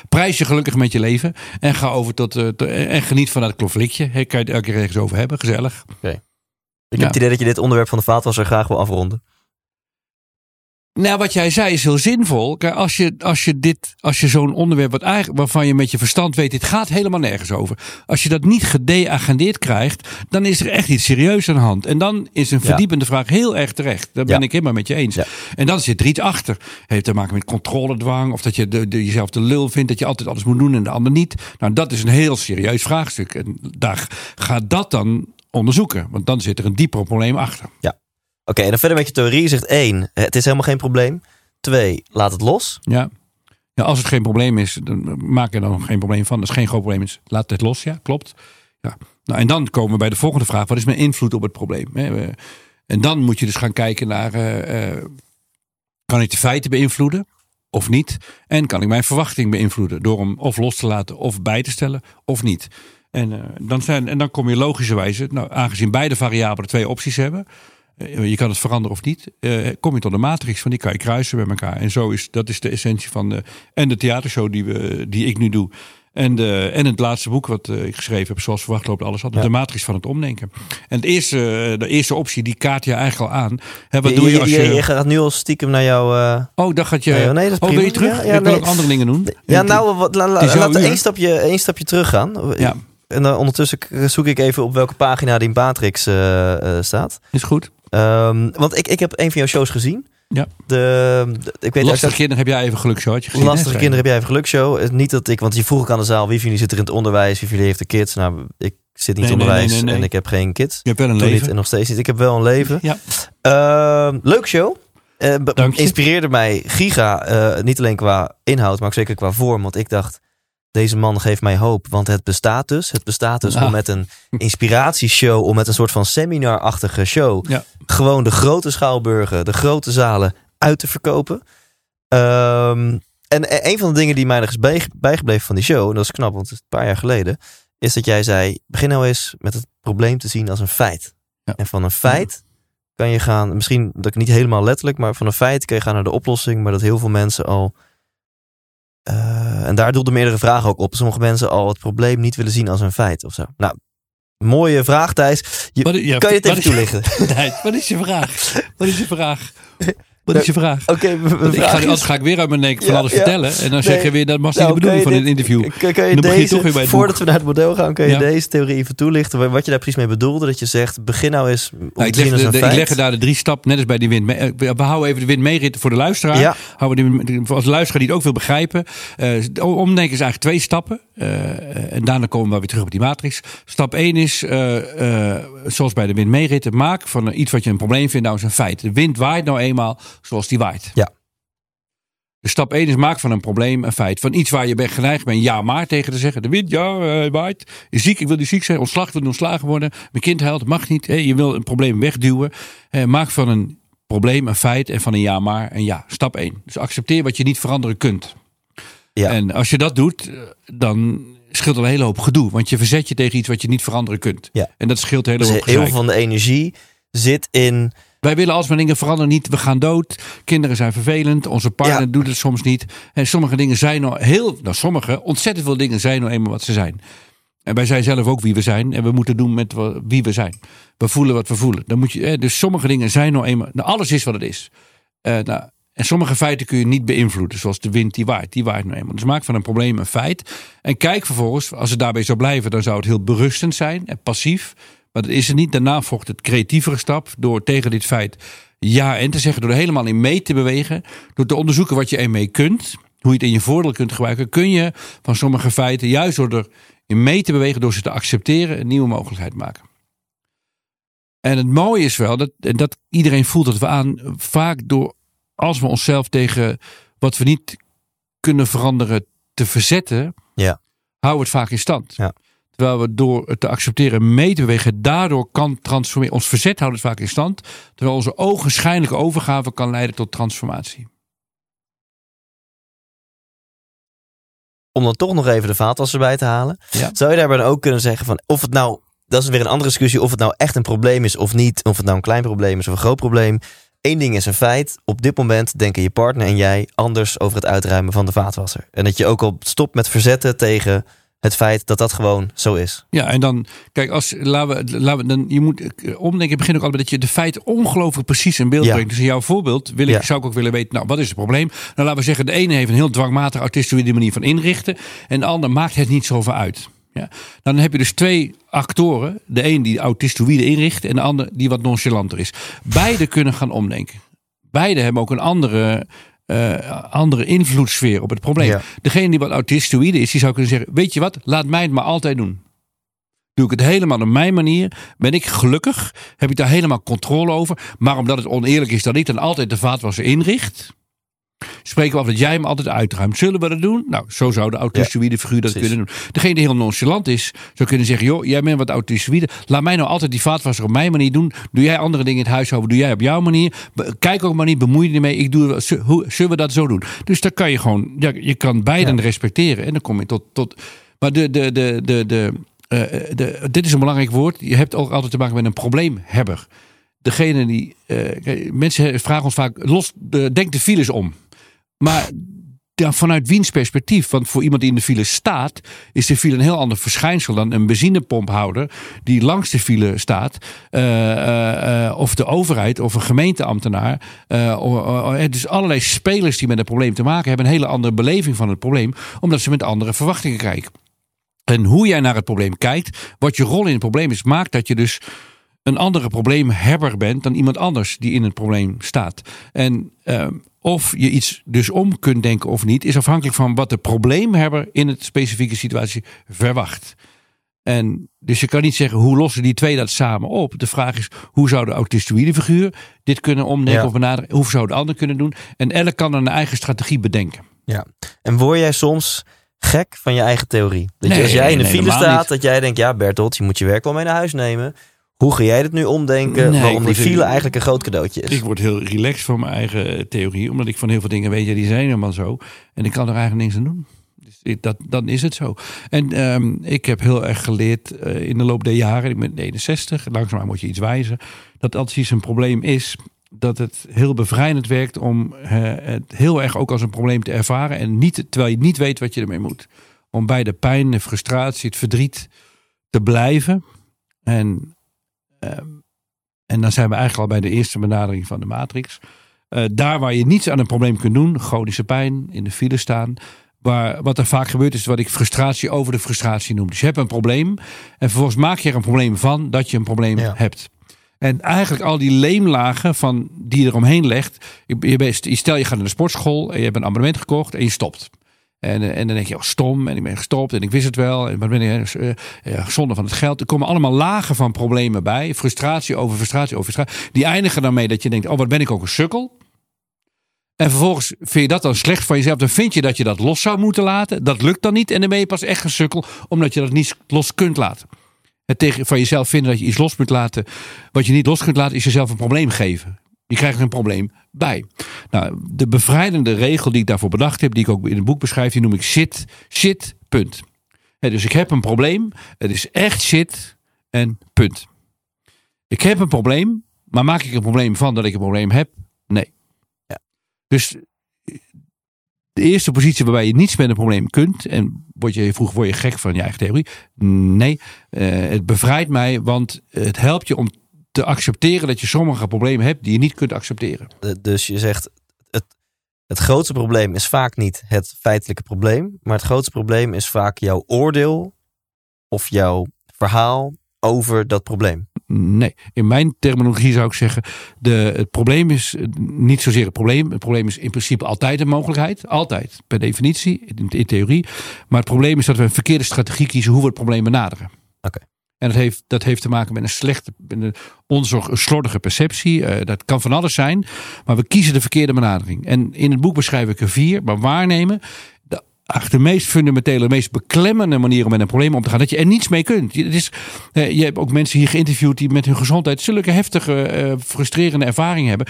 prijs je gelukkig met je leven. En ga over tot. tot- en geniet van dat conflictje. Hè, kan je het elke keer ergens over hebben. Gezellig. Ik Ja. heb het idee dat je dit onderwerp van de vaatwasser graag wil afronden. Nou, wat jij zei is heel zinvol. Kijk, als je, als je, dit, als je zo'n onderwerp wat eigenlijk, waarvan je met je verstand weet, dit gaat helemaal nergens over. Als je dat niet gedeagendeerd krijgt, dan is er echt iets serieus aan de hand. En dan is een Ja. verdiepende vraag heel erg terecht. Daar ben Ja. ik helemaal met je eens. Ja. En dan zit er iets achter. Heeft te maken met controledwang. Of dat je de, de, jezelf de lul vindt. Dat je altijd alles moet doen en de ander niet. Nou, dat is een heel serieus vraagstuk. En daar gaat dat dan onderzoeken. Want dan zit er een dieper probleem achter. Oké, en dan verder met je theorie. Zegt één, het is helemaal geen probleem. Twee, laat het los. Ja. ja, als het geen probleem is, dan maak er dan geen probleem van. Als het geen groot probleem is, laat het los. Ja, klopt. Ja. Nou, en dan komen we bij de volgende vraag. Wat is mijn invloed op het probleem? En dan moet je dus gaan kijken naar... eh, eh, kan ik de feiten beïnvloeden of niet? En kan ik mijn verwachting beïnvloeden? Door hem of los te laten of bij te stellen of niet? En, eh, dan, zijn, en dan kom je logischerwijze, nou, aangezien beide variabelen twee opties hebben... eh, je kan het veranderen of niet. eh, kom je tot een matrix van die kan je kruisen bij elkaar. En zo is dat is de essentie van de, en de theatershow die, we, die ik nu doe. En, de, en het laatste boek wat eh, ik geschreven heb, zoals verwacht loopt alles altijd. Ja. De matrix van het omdenken. En het eerste, de eerste optie, die kaart je eigenlijk al aan. Hè, wat je, doe je als je... je, je gaat nu al stiekem naar jouw... eh, oh, dan gaat je... Nee, nee, dat is oh, wil prima. je terug? Ja, ja, ik wil nee. ook andere dingen doen. ja, nou, wat, la- la- laten we één stapje, één stapje terug gaan. Ja. En dan ondertussen zoek ik even op welke pagina die matrix staat. Is goed. Ehm, want ik, ik heb een van jouw shows gezien. Ja. De, de- ik weet Lastige kinderen heb jij even gelukshow, had je gezien. Lastige hè, kinderen heb jij even gelukshow. Niet dat ik, want je vroeg ook aan de zaal wie van jullie zit er in het onderwijs, wie van jullie heeft de kids. Nou, ik zit niet in Nee, het nee, onderwijs nee, nee, nee. en ik heb geen kids. Je hebt wel een Toen niet leven. en nog steeds niet. Ik heb wel een leven. Ja. Ehm, leuk show. Eh, Dank je. inspireerde mij giga, eh, niet alleen qua inhoud, maar ook zeker qua vorm. Want ik dacht, deze man geeft mij hoop. Want het bestaat dus. Het bestaat dus Ah. om met een inspiratieshow, om met een soort van seminarachtige show, Ja. gewoon de grote schouwburgen, de grote zalen uit te verkopen. Ehm, en een van de dingen die mij nog is bij, bijgebleven van die show, en dat is knap, want het is een paar jaar geleden, is dat jij zei, begin nou eens met het probleem te zien als een feit. Ja. En van een feit kan je gaan, misschien dat ik niet helemaal letterlijk, maar van een feit kan je gaan naar de oplossing, maar dat heel veel mensen al, eh, en daar doelden meerdere vragen ook op, sommige mensen al het probleem niet willen zien als een feit of zo. Nou, mooie vraag Thijs. Je, Wat- ja, kan je het even toelichten? Nee, wat is je vraag? Wat is je vraag? Wat is je vraag? Oké, Want ik ga, anders ga ik weer uit mijn nek van alles ja. vertellen. En dan Nee. zeg je weer, dat was niet Nou, de bedoeling van een dit- interview. Kan je Dan begin je deze, toch weer bij het voordat we naar het model gaan, kan je Ja. deze theorie even toelichten? wa- Wat je daar precies mee bedoelde? Dat je zegt, begin nou eens Nou, ik, leg de, ik leg er daar de drie stappen, net als bij die wind. eh, We houden even de wind meerit voor de luisteraar. Houden we die, als de luisteraar die het ook wil begrijpen. eh, omdenken is eigenlijk twee stappen. Eh, en daarna komen we weer terug op die matrix. Stap 1 is, eh, eh, zoals bij de wind meeritten, maak van iets wat je een probleem vindt nou eens een feit. De wind waait nou eenmaal zoals die waait. Ja. Dus stap 1 is maak van een probleem een feit. Van iets waar je bent geneigd bent ja maar tegen te zeggen. De wind, ja, uh, waait. Je ziek, ik wil niet ziek zijn. Ontslag, wil ontslagen worden. Mijn kind huilt, mag niet. Hey, je wil een probleem wegduwen. Maak van een probleem een feit en van een ja maar een ja. Stap 1. Dus accepteer wat je niet veranderen kunt. Ja. En als je dat doet, dan scheelt een hele hoop gedoe. Want je verzet je tegen iets wat je niet veranderen kunt. Ja. En dat scheelt een hele dus hoop Heel veel van de energie zit in wij willen als we dingen veranderen niet, we gaan dood. Kinderen zijn vervelend, onze partner doet het soms niet. En sommige dingen zijn nou heel, nou sommige, ontzettend veel dingen zijn nou eenmaal wat ze zijn. En wij zijn zelf ook wie we zijn. En we moeten doen met wie we zijn. We voelen wat we voelen. Dan moet je, dus sommige dingen zijn nou eenmaal. Nou, alles is wat het is. Uh, nou, en sommige feiten kun je niet beïnvloeden. Zoals de wind die waait. Die waait nou eenmaal. Dus maak van een probleem een feit. En kijk vervolgens, als het daarbij zou blijven, dan zou het heel berustend zijn en passief. Maar dat is het niet. Daarna volgt het creatievere stap door tegen dit feit ja en te zeggen. Door er helemaal in mee te bewegen. Door te onderzoeken wat je ermee kunt. Hoe je het in je voordeel kunt gebruiken. Kun je van sommige feiten, juist door er in mee te bewegen, door ze te accepteren, een nieuwe mogelijkheid maken. En het mooie is wel dat, dat iedereen voelt dat we aan vaak door als we onszelf tegen wat we niet kunnen veranderen te verzetten, ja. houden we het vaak in stand. Ja. Terwijl we door het te accepteren mee te bewegen, daardoor kan transformeren. Ons verzet houdt het vaak in stand. Terwijl onze ogenschijnlijke overgave kan leiden tot transformatie. Om dan toch nog even de vaatwasser bij te halen. Zou je daarbij dan ook kunnen zeggen van of het nou, dat is weer een andere discussie, of het nou echt een probleem is of niet. Of het nou een klein probleem is of een groot probleem. Eén ding is een feit. Op dit moment denken je partner en jij anders over het uitruimen van de vaatwasser. En dat je ook al stopt met verzetten tegen het feit dat dat gewoon zo is. Ja, en dan, kijk, als laten we, laten we dan, je moet omdenken. Begin ook altijd dat je de feiten ongelooflijk precies in beeld brengt. Dus in jouw voorbeeld wil ik, zou ik ook willen weten, nou, wat is het probleem? Nou, laten we zeggen, de ene heeft een heel dwangmatig autistisch manier van inrichten. En de ander maakt het niet zoveel uit. Ja. Dan heb je dus twee actoren. De een die autistoïde inricht en de ander die wat nonchalanter is. Beide kunnen gaan omdenken. Beide hebben ook een andere uh, andere invloedssfeer op het probleem. Degene die wat autistoïde is, die zou kunnen zeggen: Weet je wat, laat mij het maar altijd doen. Doe ik het helemaal op mijn manier, ben ik gelukkig, heb ik daar helemaal controle over. Maar omdat het oneerlijk is dat ik dan altijd de vaatwasser inricht, spreken we af dat jij hem altijd uitruimt. Zullen we dat doen? Nou, zo zou de autistoïde figuur dat kunnen doen. Degene die heel nonchalant is, zou kunnen zeggen: joh, jij bent wat autistoïde. Laat mij nou altijd die vaatwasser op mijn manier doen. Doe jij andere dingen in het huishouden, doe jij op jouw manier. Kijk ook maar niet, bemoei je ermee. Ik doe, zullen we dat zo doen? Dus dan kan je gewoon, ja, je kan beiden respecteren. En dan kom je tot. tot maar de, de, de, de, de, uh, de, dit is een belangrijk woord. Je hebt ook altijd te maken met een probleemhebber. Degene die. Uh, mensen vragen ons vaak: los, de, denk de files om. Maar vanuit wiens perspectief? Want voor iemand die in de file staat, is de file een heel ander verschijnsel dan een benzinepompouder die langs de file staat. Uh, uh, of de overheid of een gemeenteambtenaar. Dus allerlei spelers die met het probleem te maken hebben, een hele andere beleving van het probleem, omdat ze met andere verwachtingen kijken. En hoe jij naar het probleem kijkt, wat je rol in het probleem is, maakt dat je dus een andere probleemhebber bent dan iemand anders die in het probleem staat. En of je iets dus om kunt denken of niet, is afhankelijk van wat de probleemhebber in het specifieke situatie verwacht. En dus je kan niet zeggen hoe lossen die twee dat samen op. De vraag is hoe zou de autistoïde figuur dit kunnen omdenken of benaderen? Hoe zou de ander kunnen doen? En elk kan een eigen strategie bedenken. Ja. En word jij soms gek van je eigen theorie? Dat je, als jij in de file staat, dat jij denkt, ja Bertolt, je moet je werk wel mee naar huis nemen. Hoe ga jij het nu omdenken nee, waarom die file eigenlijk een groot cadeautje is? Ik word heel relaxed van mijn eigen theorie. Omdat ik van heel veel dingen weet, ja, die zijn helemaal zo. En ik kan er eigenlijk niks aan doen. Dus dat, dan is het zo. En um, ik heb heel erg geleerd uh, in de loop der jaren, ik ben 61, langzaam moet je iets wijzen, dat als iets een probleem is, dat het heel bevrijdend werkt om uh, het heel erg ook als een probleem te ervaren. En niet, terwijl je niet weet wat je ermee moet. Om bij de pijn, de frustratie, het verdriet te blijven. En Ehm, en dan zijn we eigenlijk al bij de eerste benadering van de matrix. Uh, daar waar je niets aan een probleem kunt doen, chronische pijn, in de file staan. Waar, wat er vaak gebeurt is wat ik frustratie over de frustratie noem. Dus je hebt een probleem en vervolgens maak je er een probleem van dat je een probleem hebt. En eigenlijk al die leemlagen van, die je eromheen legt. Je, je, stel je gaat naar de sportschool en je hebt een abonnement gekocht en je stopt. En, eh, en dan denk je, oh, stom, en ik ben gestopt en ik wist het wel. En wat ben ik, uh, van het geld. Er komen allemaal lagen van problemen bij. Frustratie over frustratie over frustratie. Die eindigen dan mee dat je denkt, oh, wat ben ik ook een sukkel. En vervolgens vind je dat dan slecht van jezelf. Dan vind je dat je dat los zou moeten laten. Dat lukt dan niet. En dan ben je pas echt een sukkel. Omdat je dat niet los kunt laten. Het tegen van jezelf vinden dat je iets los moet laten. Wat je niet los kunt laten is jezelf een probleem geven. Je krijgt een probleem bij. Nou, de bevrijdende regel die ik daarvoor bedacht heb. Die ik ook in het boek beschrijf. Die noem ik shit. Shit. Punt. Dus ik heb een probleem. Het is echt shit. En punt. Ik heb een probleem. Maar maak ik een probleem van dat ik een probleem heb? Nee. Ja. Dus de eerste positie waarbij je niets met een probleem kunt. En word je, vroeg word je gek van je eigen theorie. Nee, eh, het bevrijdt mij. Want het helpt je om te accepteren dat je sommige problemen hebt die je niet kunt accepteren. Dus je zegt, het, het grootste probleem is vaak niet het feitelijke probleem. Maar het grootste probleem is vaak jouw oordeel of jouw verhaal over dat probleem. Nee, in mijn terminologie zou ik zeggen: de, het probleem is eh, niet zozeer het probleem. Het probleem is in principe altijd een mogelijkheid. Altijd, per definitie, in, in theorie. Maar het probleem is dat we een verkeerde strategie kiezen hoe we het probleem benaderen. Oké. En dat heeft, dat heeft te maken met een slechte, een onzorg, een slordige perceptie. Eh, dat kan van alles zijn. Maar we kiezen de verkeerde benadering. En in het boek beschrijf ik er vier. Maar waarnemen, de, ach, de meest fundamentele, meest beklemmende manier om met een probleem om te gaan. Dat je er niets mee kunt. Je, het is, eh, je hebt ook mensen hier geïnterviewd die met hun gezondheid zulke heftige, eh, frustrerende ervaringen hebben.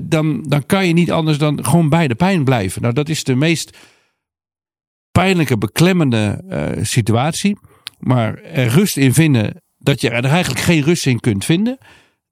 Dan, dan kan je niet anders dan gewoon bij de pijn blijven. Nou, dat is de meest pijnlijke, beklemmende situatie. Maar er rust in vinden dat je er eigenlijk geen rust in kunt vinden,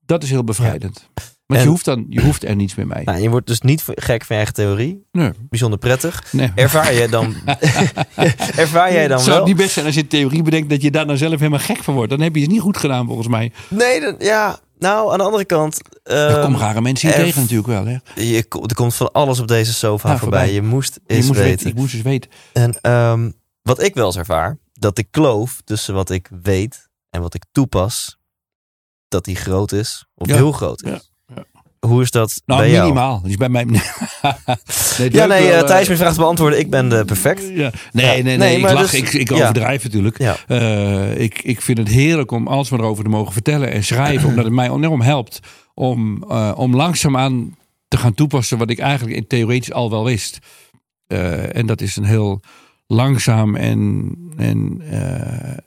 dat is heel bevrijdend. Want En- je, hoeft dan, je hoeft er niets meer mee. Nou, je wordt dus niet gek van je eigen theorie. Nee, Bijzonder prettig. nee. Ervaar je dan, ervaar jij dan Zou wel? het niet best zijn als je theorie bedenkt dat je daar dan zelf helemaal gek van wordt? Dan heb je het niet goed gedaan volgens mij. Nee, dan- ja. Nou, aan de andere kant. Er ehm, komen rare mensen hier er- tegen natuurlijk wel. Hè? je, er komt van alles op deze sofa Ja, voorbij. voorbij. Je moest Je eens moest weten. weten, ik moest eens weten. En ehm, wat ik wel eens ervaar, dat de kloof tussen wat ik weet en wat ik toepas, dat die groot is of Ja. heel groot is. Ja. Ja. Hoe is dat Nou, bij jou? minimaal. Dus bij mij. nee, Ja, nee, wel, eh, eh, Thijs, mijn vraag te beantwoorden. Ik ben de perfect. Nee, nee, nee, Nee, ik lach. dus- ik, ik overdrijf natuurlijk. Eh, ik, ik vind het heerlijk om alles maar erover te mogen vertellen en schrijven. omdat het mij enorm helpt om, eh, om langzaamaan te gaan toepassen wat ik eigenlijk in theoretisch al wel wist. Eh, en dat is een heel langzaam en, en eh, eh,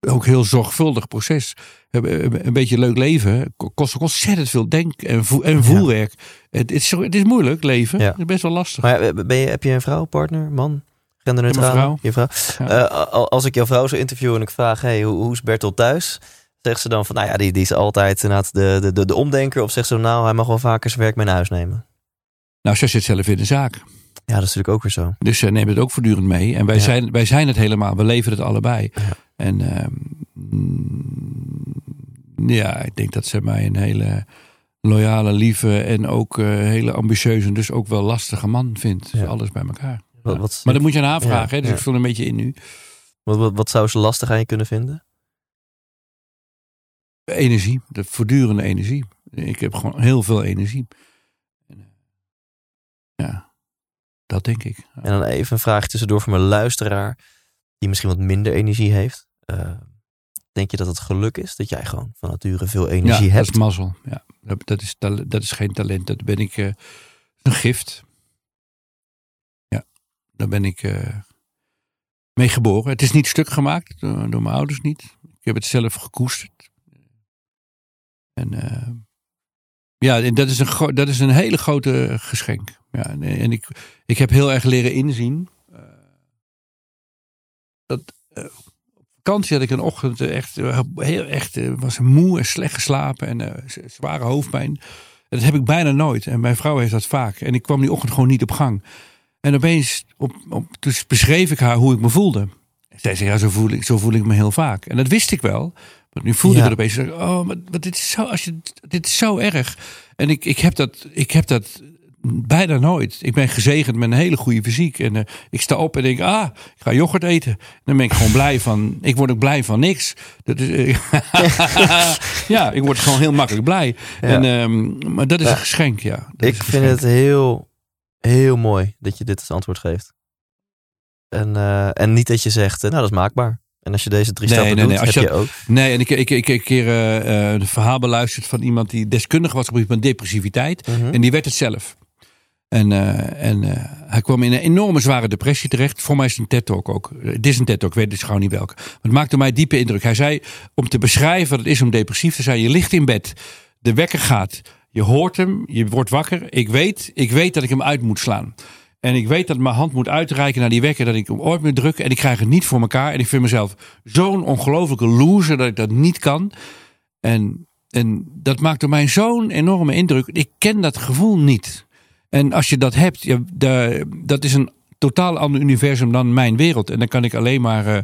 ook heel zorgvuldig proces. Een beetje leuk leven kost ook ontzettend veel denk- en, voel, en voelwerk. Het, is, het is moeilijk leven. Ja. Het is best wel lastig. Maar eh, ben je, heb je een vrouw, partner, man? Genderneutraal? Je vrouw. Ja. Als ik jouw vrouw zou interviewen en ik vraag, hey, hoe, hoe is Bertolt thuis? Zegt ze dan van, nou ja, die, die is altijd inderdaad de, de, de, de omdenker. Of zegt ze, nou, hij mag wel vaker zijn werk mee naar huis nemen. Nou, zij zit zelf in de zaak. Ja, dat is natuurlijk ook weer zo. Dus zij nemen het ook voortdurend mee. En wij, Ja. zijn, wij zijn het helemaal. We leveren het allebei. Ja. En ehm, mm, ja, ik denk dat ze mij een hele loyale, lieve en ook eh, hele ambitieuze en dus ook wel lastige man vindt. Ja. alles bij elkaar. Wat, Ja. wat, Maar dat moet je aan haar vragen. hè? Dus ik vul een beetje in nu. wat, wat, wat zou ze lastig aan je kunnen vinden? Energie. De voortdurende energie. Ik heb gewoon heel veel energie. En, eh, Ja, dat denk ik. En dan even een vraag tussendoor voor mijn luisteraar, die misschien wat minder energie heeft. Eh, denk je dat het geluk is dat jij gewoon van nature veel energie ja, hebt? dat is mazzel. Ja, dat, is, dat is geen talent. Dat ben ik eh, een gift. Ja, daar ben ik eh, mee geboren. Het is niet stuk gemaakt door, door mijn ouders niet. Ik heb het zelf gekoesterd. En ja, dat is, een dat is een hele grote geschenk. Ja, en, ik, ik heb heel erg leren inzien. eh, dat eh, op vakantie had ik een ochtend echt, eh, heel echt, was moe en slecht geslapen en zware hoofdpijn. Dat heb ik bijna nooit. En mijn vrouw heeft dat vaak. En ik kwam die ochtend gewoon niet op gang. En opeens, op, op, dus beschreef ik haar hoe ik me voelde. Zij zei, ja, zo voel, ik, zo voel ik me heel vaak. En dat wist ik wel. Maar nu voelde Ja. ik opeens. Oh, maar, maar dit, is zo, als je, dit is zo erg. En ik, ik, heb dat, ik heb dat bijna nooit. Ik ben gezegend met een hele goede fysiek. En eh, ik sta op en denk, ah, ik ga yoghurt eten. Dan ben ik gewoon blij van, ik word ook blij van niks. Dat is, eh, ja, ik word gewoon heel makkelijk blij. En, ehm, maar dat is Ja. een geschenk, ja. Dat Ik vind het heel, heel mooi dat je dit als antwoord geeft. En, eh, en niet dat je zegt, nou dat is maakbaar. En als je deze drie Nee, stappen nee, doet, nee, als heb je- je ook. Nee, en ik, ik, ik, ik keer eh, eh, een verhaal beluisterd van iemand die deskundig was op het gebied van depressiviteit. Mhm. En die werd het zelf. En, eh, en eh, hij kwam in een enorme zware depressie terecht. Voor mij is het een TED-talk ook. Het is een TED-talk, ik weet dus gewoon niet welke. Maar het maakte mij diepe indruk. Hij zei, om te beschrijven wat het is om depressief te zijn. Je ligt in bed, de wekker gaat. Je hoort hem, je wordt wakker. Ik weet, ik weet dat ik hem uit moet slaan. En ik weet dat mijn hand moet uitreiken naar die wekker. Dat ik hem ooit moet drukken. En ik krijg het niet voor elkaar. En ik vind mezelf zo'n ongelofelijke loser dat ik dat niet kan. En, en dat maakt door mij zo'n enorme indruk. Ik ken dat gevoel niet. En als je dat hebt, ja, dat is een totaal ander universum dan mijn wereld. En dan kan ik alleen maar uh,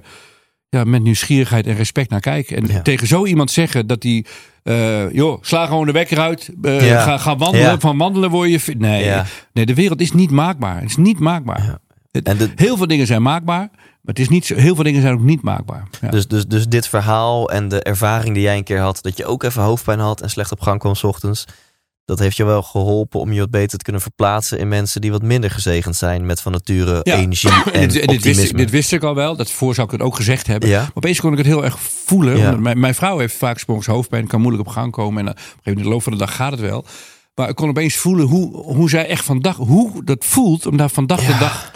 ja, met nieuwsgierigheid en respect naar kijken. En ja. tegen zo iemand zeggen dat hij. Uh, joh, sla gewoon de wekker uit. Uh, ja. ga, ga wandelen. Van wandelen word je. Nee, nee, de wereld is niet maakbaar. Het is niet maakbaar. En de... Heel veel dingen zijn maakbaar. Maar het is niet zo, heel veel dingen zijn ook niet maakbaar. Dus, dus, dus dit verhaal en de ervaring die jij een keer had, dat je ook even hoofdpijn had en slecht op gang kwam s ochtends. Dat heeft je wel geholpen om je wat beter te kunnen verplaatsen in mensen die wat minder gezegend zijn met van nature ja. energie en, dit, dit, wist ik, dit wist ik al wel. Dat voor zou ik het ook gezegd hebben. Ja. Maar opeens kon ik het heel erg voelen. Ja. Mijn, mijn, vrouw heeft vaak s'morgens hoofdpijn, kan moeilijk op gang komen. En op een gegeven moment in de loop van de dag gaat het wel. Maar ik kon opeens voelen hoe, hoe zij echt van dag, hoe dat voelt om daar van dag tot dag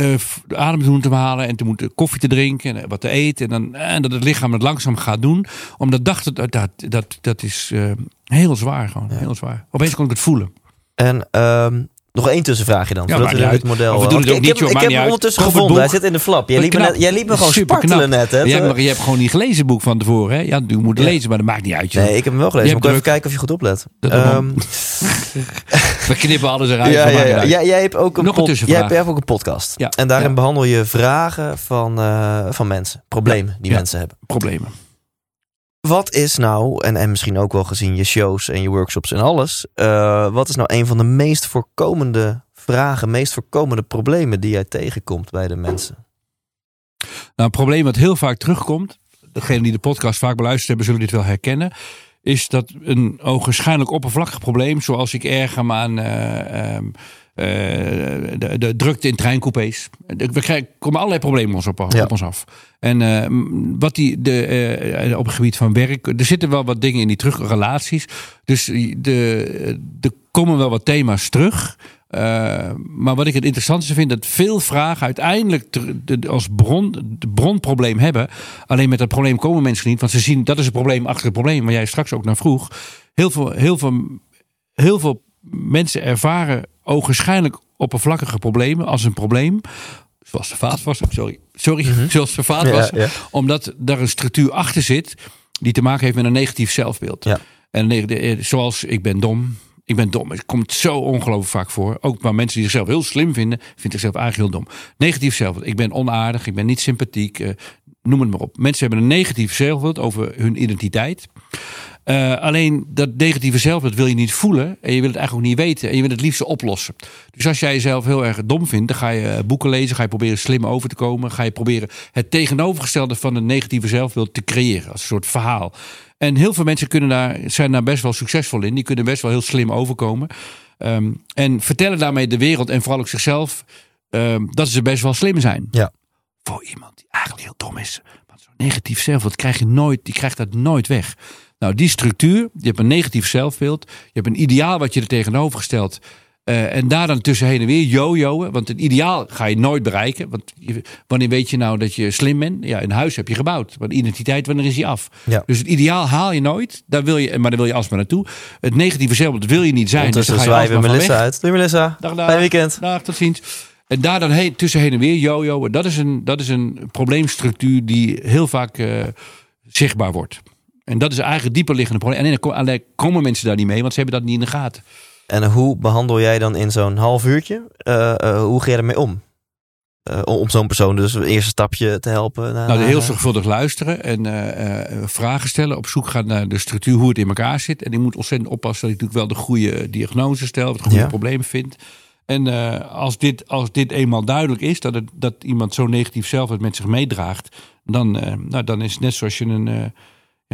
uh, adem te moeten halen en te moeten koffie te drinken en wat te eten. En, dan, en dat het lichaam het langzaam gaat doen. Omdat dacht dat, dat, dat, dat is uh, heel zwaar gewoon. Ja. Heel zwaar. Opeens kon ik het voelen. En um, nog één tussenvraagje dan. Ja, voordat we het model. we doen het ook ik niet, heb, joh, ik heb hem ondertussen gevonden. Hij zit in de flap. Jij liet, me, jij liet me gewoon Super spartelen knap. net. Hè? Je, hebt, je hebt gewoon niet gelezen boek van tevoren. Hè? Ja, je moet ja. lezen, maar dat maakt niet uit. Joh. Nee, ik heb hem wel gelezen. Moet even kijken of je goed oplet. Um, we knippen alles eruit. Ja, ja, ja. ja jij hebt ook een, Nog een jij hebt, jij hebt ook een podcast. En daarin behandel je vragen van, uh, van mensen. Problemen die mensen hebben. Problemen. Wat is nou, en, en misschien ook wel gezien je shows en je workshops en alles, uh, wat is nou een van de meest voorkomende vragen, meest voorkomende problemen die jij tegenkomt bij de mensen? Nou, een probleem wat heel vaak terugkomt, degenen die de podcast vaak beluisterd hebben, zullen dit wel herkennen, is dat een ogenschijnlijk oppervlakkig probleem, zoals ik erger aan. Um, uh, de, de, drukte in treincoupés. We krijgen, komen allerlei problemen ons op, ja. op ons af. En uh, wat die, de, uh, op het gebied van werk, er zitten wel wat dingen in die terugrelaties. Dus de, er komen wel wat thema's terug. Uh, maar wat ik het interessantste vind, dat veel vragen uiteindelijk te, de, als bron, de bronprobleem hebben. Alleen met dat probleem komen mensen niet, want ze zien dat is het probleem achter het probleem, waar jij straks ook naar vroeg. Heel veel, heel veel, heel veel mensen ervaren ogenschijnlijk oppervlakkige problemen als een probleem. Zoals de vaatwasser, sorry. Sorry, mm -hmm. zoals de vaatwasser. Ja, ja. Omdat daar een structuur achter zit die te maken heeft met een negatief zelfbeeld. Ja. En zoals ik ben dom, ik ben dom. Het komt zo ongelooflijk vaak voor. Ook maar mensen die zichzelf heel slim vinden, vinden zichzelf eigenlijk heel dom. Negatief zelfbeeld. Ik ben onaardig, ik ben niet sympathiek. Uh, noem het maar op. Mensen hebben een negatief zelfbeeld over hun identiteit. Uh, alleen dat negatieve zelfbeeld wil je niet voelen. En je wil het eigenlijk ook niet weten. En je wil het liefst oplossen. Dus als jij jezelf heel erg dom vindt, dan ga je boeken lezen. Ga je proberen slim over te komen. Ga je proberen het tegenovergestelde van het negatieve zelfbeeld te creëren. Als een soort verhaal. En heel veel mensen kunnen daar, zijn daar best wel succesvol in. Die kunnen best wel heel slim overkomen. Um, en vertellen daarmee de wereld en vooral ook zichzelf um, dat ze best wel slim zijn. Ja. Voor iemand die eigenlijk heel dom is. Want zo'n negatief zelfbeeld krijg je nooit, die krijgt dat nooit weg. Nou, die structuur, je hebt een negatief zelfbeeld. Je hebt een ideaal wat je er tegenover stelt. Uh, en daar dan tussen heen en weer jojoen. Want het ideaal ga je nooit bereiken. Want je, wanneer weet je nou dat je slim bent? Ja, een huis heb je gebouwd. Maar de identiteit, wanneer is die af? Ja. Dus het ideaal haal je nooit. Daar wil je, maar daar wil je alsmaar naartoe. Het negatieve zelfbeeld wil je niet zijn. Ondertussen dus dan ga je zwaaien we Melissa uit. Doei Melissa. Dag, dag. Fijn weekend. Dag, tot ziens. En daar dan heen, tussen heen en weer jojo. Dat is een, dat is een probleemstructuur die heel vaak uh, zichtbaar wordt. En dat is eigenlijk dieper liggende probleem. En alleen komen mensen daar niet mee, want ze hebben dat niet in de gaten. En hoe behandel jij dan in zo'n half uurtje? Uh, uh, hoe ga je ermee om? Uh, om zo'n persoon dus een eerste stapje te helpen? Nou, heel zorgvuldig luisteren en vragen stellen. Op zoek gaan naar de structuur, hoe het in elkaar zit. En ik moet ontzettend oppassen dat ik natuurlijk wel de goede diagnose stel. Het goede ja. probleem vind. En als, dit, als dit eenmaal duidelijk is, dat, het, dat iemand zo negatief zelf het met zich meedraagt. Dan, nou, dan is het net zoals je een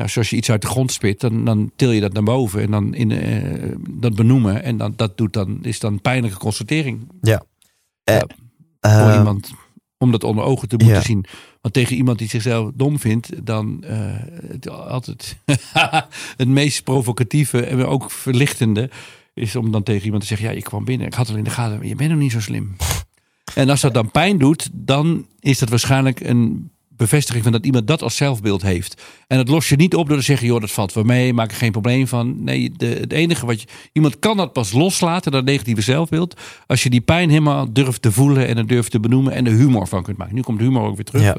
ja, zoals je iets uit de grond spit, dan, dan til je dat naar boven en dan in, uh, dat benoemen. En dan, dat doet dan, is dan pijnlijke constatering. Ja. ja uh, voor uh, iemand om dat onder ogen te moeten ja. zien. Want tegen iemand die zichzelf dom vindt, dan het, altijd het meest provocatieve en ook verlichtende is om dan tegen iemand te zeggen: Ja, ik kwam binnen, ik had al in de gaten, je bent nog niet zo slim. En als dat dan pijn doet, dan is dat waarschijnlijk een bevestiging van dat iemand dat als zelfbeeld heeft. En dat los je niet op door te zeggen: joh, dat valt wel mee, maak er geen probleem van. Nee, de, het enige wat je. Iemand kan dat pas loslaten, dat negatieve zelfbeeld. Als je die pijn helemaal durft te voelen en het durft te benoemen en er humor van kunt maken. Nu komt humor ook weer terug. Ja.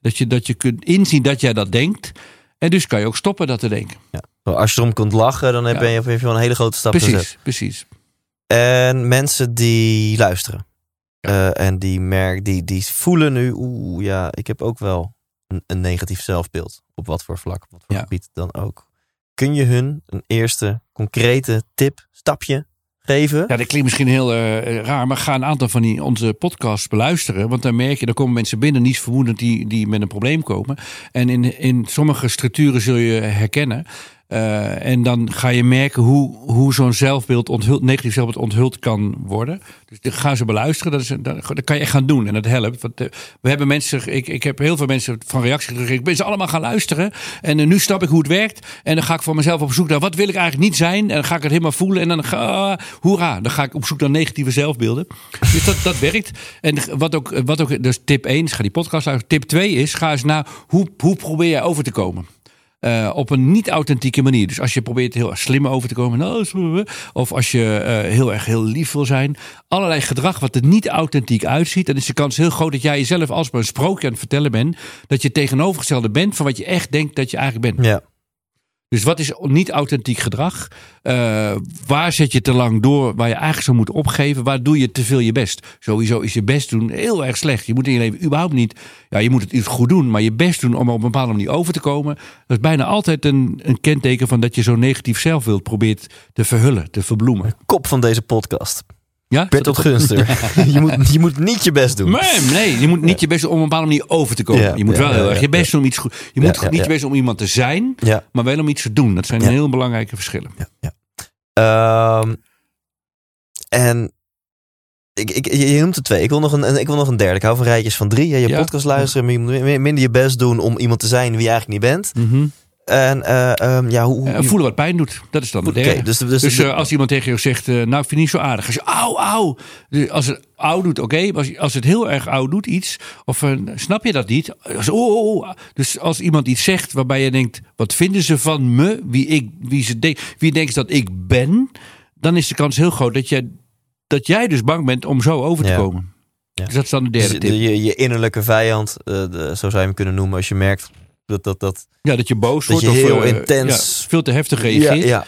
Dat, je, dat je kunt inzien dat jij dat denkt. En dus kan je ook stoppen dat te denken. Ja. Als je erom kunt lachen, dan heb Ja. je, heb je wel een hele grote stap gezet. Precies, precies. En mensen die luisteren. Eh, en die, merk, die, die voelen nu, oeh ja, ik heb ook wel een, een negatief zelfbeeld. Op wat voor vlak, op wat voor Ja. gebied dan ook. Kun je hun een eerste concrete tip, stapje geven? Ja, dat klinkt misschien heel eh, raar, maar ga een aantal van die, onze podcasts beluisteren. Want dan merk je, er komen mensen binnen, niet vermoedend, die, die met een probleem komen. En in, in sommige structuren zul je herkennen. Eh, en dan ga je merken hoe, hoe zo'n zelfbeeld onthuld, negatief zelfbeeld onthuld kan worden. Dus dan ga ze beluisteren. Dat, is, dat, kan je echt gaan doen. En dat helpt. Want, eh, we hebben mensen, ik, ik heb heel veel mensen van reacties gekregen. Ik ben ze allemaal gaan luisteren. En eh, nu snap ik hoe het werkt. En dan ga ik voor mezelf op zoek naar wat wil ik eigenlijk niet zijn. En dan ga ik het helemaal voelen. En dan ga ah, hoera. Dan ga ik op zoek naar negatieve zelfbeelden. Dus dat, dat werkt. En wat ook, wat ook, dus tip 1 is ga die podcast luisteren. Tip 2 is ga eens naar hoe, hoe probeer je over te komen. Eh, op een niet-authentieke manier. Dus als je probeert heel erg slim over te komen. nou, Of als je eh, heel erg heel lief wil zijn. Allerlei gedrag wat er niet authentiek uitziet. Dan is de kans heel groot dat jij jezelf als maar een sprookje aan het vertellen bent. Dat je tegenovergestelde bent van wat je echt denkt dat je eigenlijk bent. Ja. Dus wat is niet authentiek gedrag? Eh, waar zet je te lang door waar je eigenlijk zou moeten opgeven? Waar doe je te veel je best? Sowieso is je best doen heel erg slecht. Je moet in je leven überhaupt niet... Ja, je moet het goed doen, maar je best doen om op een bepaalde manier over te komen. Dat is bijna altijd een, een kenteken van dat je zo'n negatief zelfbeeld probeert te verhullen, te verbloemen. Kop van deze podcast. Ja? Bertolt Gunster. je, moet, je moet niet je best doen. Nee, nee, je moet niet je best doen om op een bepaalde manier over te komen. Ja, je moet wel heel erg je best doen om iets goed. Je moet niet je best om iemand te zijn, maar wel om iets te doen. Dat zijn heel belangrijke verschillen. Ehm, en ik, ik, je noemt er twee. Ik wil, nog een, ik wil nog een derde. Ik hou van rijtjes van drie. Je podcast luisteren, maar je moet mi- minder je best doen om iemand te zijn wie je eigenlijk niet bent. Mhm. En eh, ehm, ja, hoe... hoe Eh, voelen wat pijn doet. Dat is dan de derde. dus, dus, Dus dus- eh, als iemand tegen jou zegt, eh, nou ik vind het niet zo aardig. Als je auw, auw. Dus Als het auw doet, oké. Als, als het heel erg auw doet iets. Of snap je dat niet? Als, oh, oh, oh. Dus als iemand iets zegt waarbij je denkt, wat vinden ze van me? Wie, ik, wie, ze denk, wie denkt dat ik ben? Dan is de kans heel groot dat, je, dat jij dus bang bent om zo over te Ja. komen. Ja. Dus dat is dan de derde dus tip. de- je, je innerlijke vijand, de- zo zou je hem kunnen noemen, als je merkt dat dat... dat Ja, dat je boos Dat wordt. je of heel eh, intens- ja, veel te heftig reageert. ja,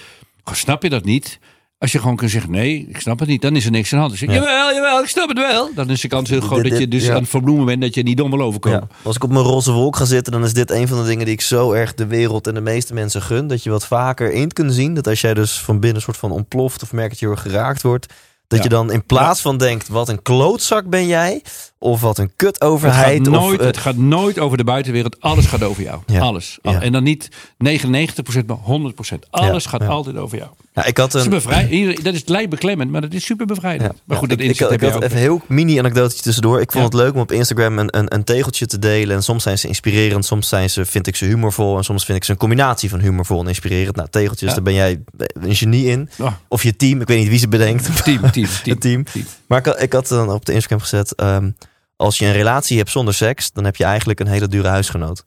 Snap je dat niet? Als je gewoon kunt zeggen, nee, ik snap het niet, dan is er niks aan de hand. Dus ik, Ja. jawel, jawel, ik snap het wel. Dan is de kans heel groot dat je dus aan het verbloemen bent dat je niet dom wil overkomen. Als ik op mijn roze wolk ga zitten, dan is dit een van de dingen die ik zo erg de wereld en de meeste mensen gun. Dat je wat vaker in kunt zien. Dat als jij dus van binnen een soort van ontploft of merkt dat je heel geraakt wordt. Dat Ja. je dan in plaats van denkt, wat een klootzak ben jij. Of wat een Het, kutoverheid. gaat of, nooit, het gaat nooit over de buitenwereld. Alles gaat over jou. Ja. Alles. Ja. En dan niet 99%, maar 100%. Alles Ja. gaat altijd over jou. ja, ik had een, bevrij, dat is lijkt beklemmend, maar dat is super bevrijdend. Maar goed, dat ik, ik, ik had even een heel mini-anekdotetje tussendoor. Ik vond het leuk om op Instagram een, een, een tegeltje te delen. En soms zijn ze inspirerend, soms zijn ze, vind ik ze humorvol. En soms vind ik ze een combinatie van humorvol en inspirerend. Nou, tegeltjes, daar ben jij een genie in. Oh, Of je team, ik weet niet wie ze bedenkt. team, team, team. Het team. team. Maar ik, had- ik had dan op de Instagram gezet... ehm, als je een relatie hebt zonder seks... dan heb je eigenlijk een hele dure huisgenoot.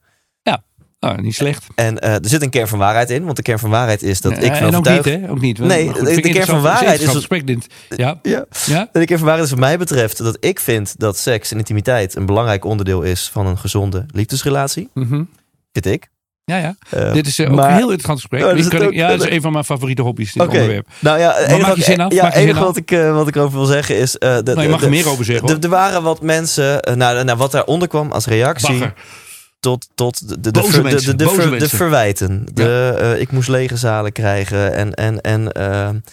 Ah, niet slecht. En eh, er zit een kern van waarheid in. Want de kern van waarheid is dat ik van en ook niet, hè? Ook niet. Nee, de- kern van waarheid is dit. Ja, Ja. ja. En de kern van waarheid is wat mij betreft... dat ik vind dat seks en intimiteit... een belangrijk onderdeel is van een gezonde liefdesrelatie. Mhm. Vind ik. Ja, ja. Eh, Dit is eh, ook maar- een heel interessant gesprek. Oh, dat ik- ook. ja, dat is een van mijn favoriete hobby's, dit Oké. onderwerp. Nou ja, enige, maak je zin af, ja, enige wat, ik, eh, wat ik erover wil zeggen is... de, Nou, je mag de- er meer over zeggen. Er waren wat mensen... eh, nou, nou, wat daaronder kwam als reactie... Bagger. tot, tot de, de, de, ver- de, mensen, de, ver- verwijten. De, ik moest lege zalen krijgen. En, en, en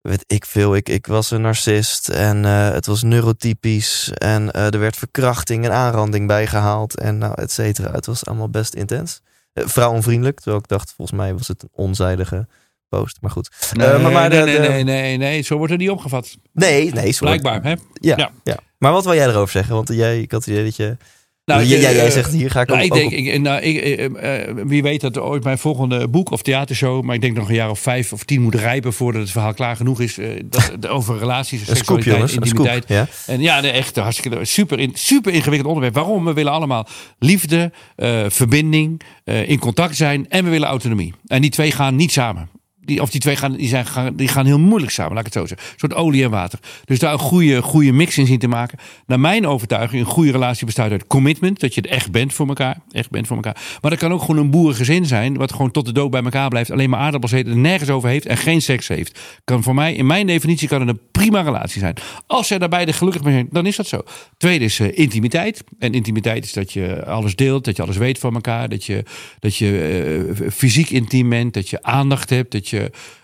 weet ik veel. Ik, ik was een narcist. En het was neurotypisch. En er werd verkrachting en aanranding bijgehaald. En nou, et cetera. Het was allemaal best intens. Eh, vrouwonvriendelijk. Terwijl ik dacht, volgens mij was het een onzijdige post. Maar goed. Nee, Eh, maar- maar nee, de- nee, nee, nee, nee, zo wordt er niet opgevat. Nee, nee. sorry. Blijkbaar, hè? Ja, Ja. ja. Maar wat wil jij erover zeggen? Want jij, ik had het idee dat je Nou, jij, jij, eh, zegt hier ga ik nou, ook, ik denk, ik, nou, ik, eh, eh, wie weet dat ooit mijn volgende boek of theatershow, maar ik denk nog een jaar of vijf of tien moet rijpen voordat het verhaal klaar genoeg is. eh, dat, over relaties, scoop, seksualiteit, jongens. Een scoop. intimiteit. Ja? En ja, nee, echt hartstikke super, in, super ingewikkeld onderwerp. Waarom? We willen allemaal liefde, eh, verbinding, eh, in contact zijn en we willen autonomie. En die twee gaan niet samen. Die, of die twee gaan, die zijn, gaan, die gaan heel moeilijk samen, laat ik het zo zeggen. Een soort olie en water. Dus daar een goede, goede mix in zien te maken. Naar mijn overtuiging, een goede relatie bestaat uit commitment. Dat je het echt bent voor elkaar. Echt bent voor elkaar. Maar dat kan ook gewoon een boerengezin zijn. Wat gewoon tot de dood bij elkaar blijft. Alleen maar aardappels eet en nergens over heeft. En geen seks heeft. Kan voor mij, in mijn definitie, kan het een prima relatie zijn. Als zij daarbij de gelukkig mee zijn, dan is dat zo. Tweede is eh, intimiteit. En intimiteit is dat je alles deelt. Dat je alles weet van elkaar. Dat je, dat je eh, fysiek intiem bent. Dat je aandacht hebt. Dat je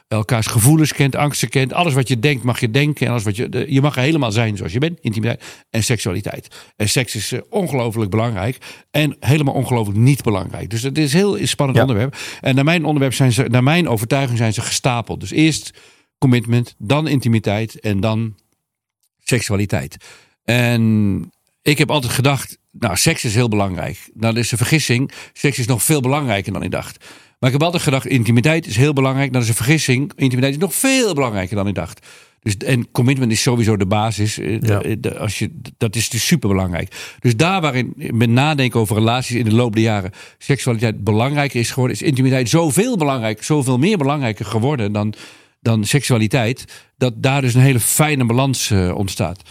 elkaars gevoelens kent, angsten kent. Alles wat je denkt mag je denken. En alles wat je, je mag helemaal zijn zoals je bent. Intimiteit en seksualiteit. En seks is eh, ongelooflijk belangrijk. En helemaal ongelooflijk niet belangrijk. Dus het is een heel spannend Ja. onderwerp. En naar mijn, onderwerp zijn ze, naar mijn overtuiging zijn ze gestapeld. Dus eerst commitment, dan intimiteit en dan seksualiteit. En ik heb altijd gedacht, nou, seks is heel belangrijk. Nou, dat is een vergissing. Seks is nog veel belangrijker dan ik dacht. Maar ik heb altijd gedacht, intimiteit is heel belangrijk. Dat is een vergissing. Intimiteit is nog veel belangrijker dan ik dacht. Dus, en commitment is sowieso de basis. Eh, Ja. de- als je, dat is dus super belangrijk. Dus daar waarin met nadenken over relaties in de loop der jaren seksualiteit belangrijker is geworden, is intimiteit zoveel belangrijk, zoveel meer belangrijker geworden dan, dan seksualiteit. Dat daar dus een hele fijne balans eh, ontstaat.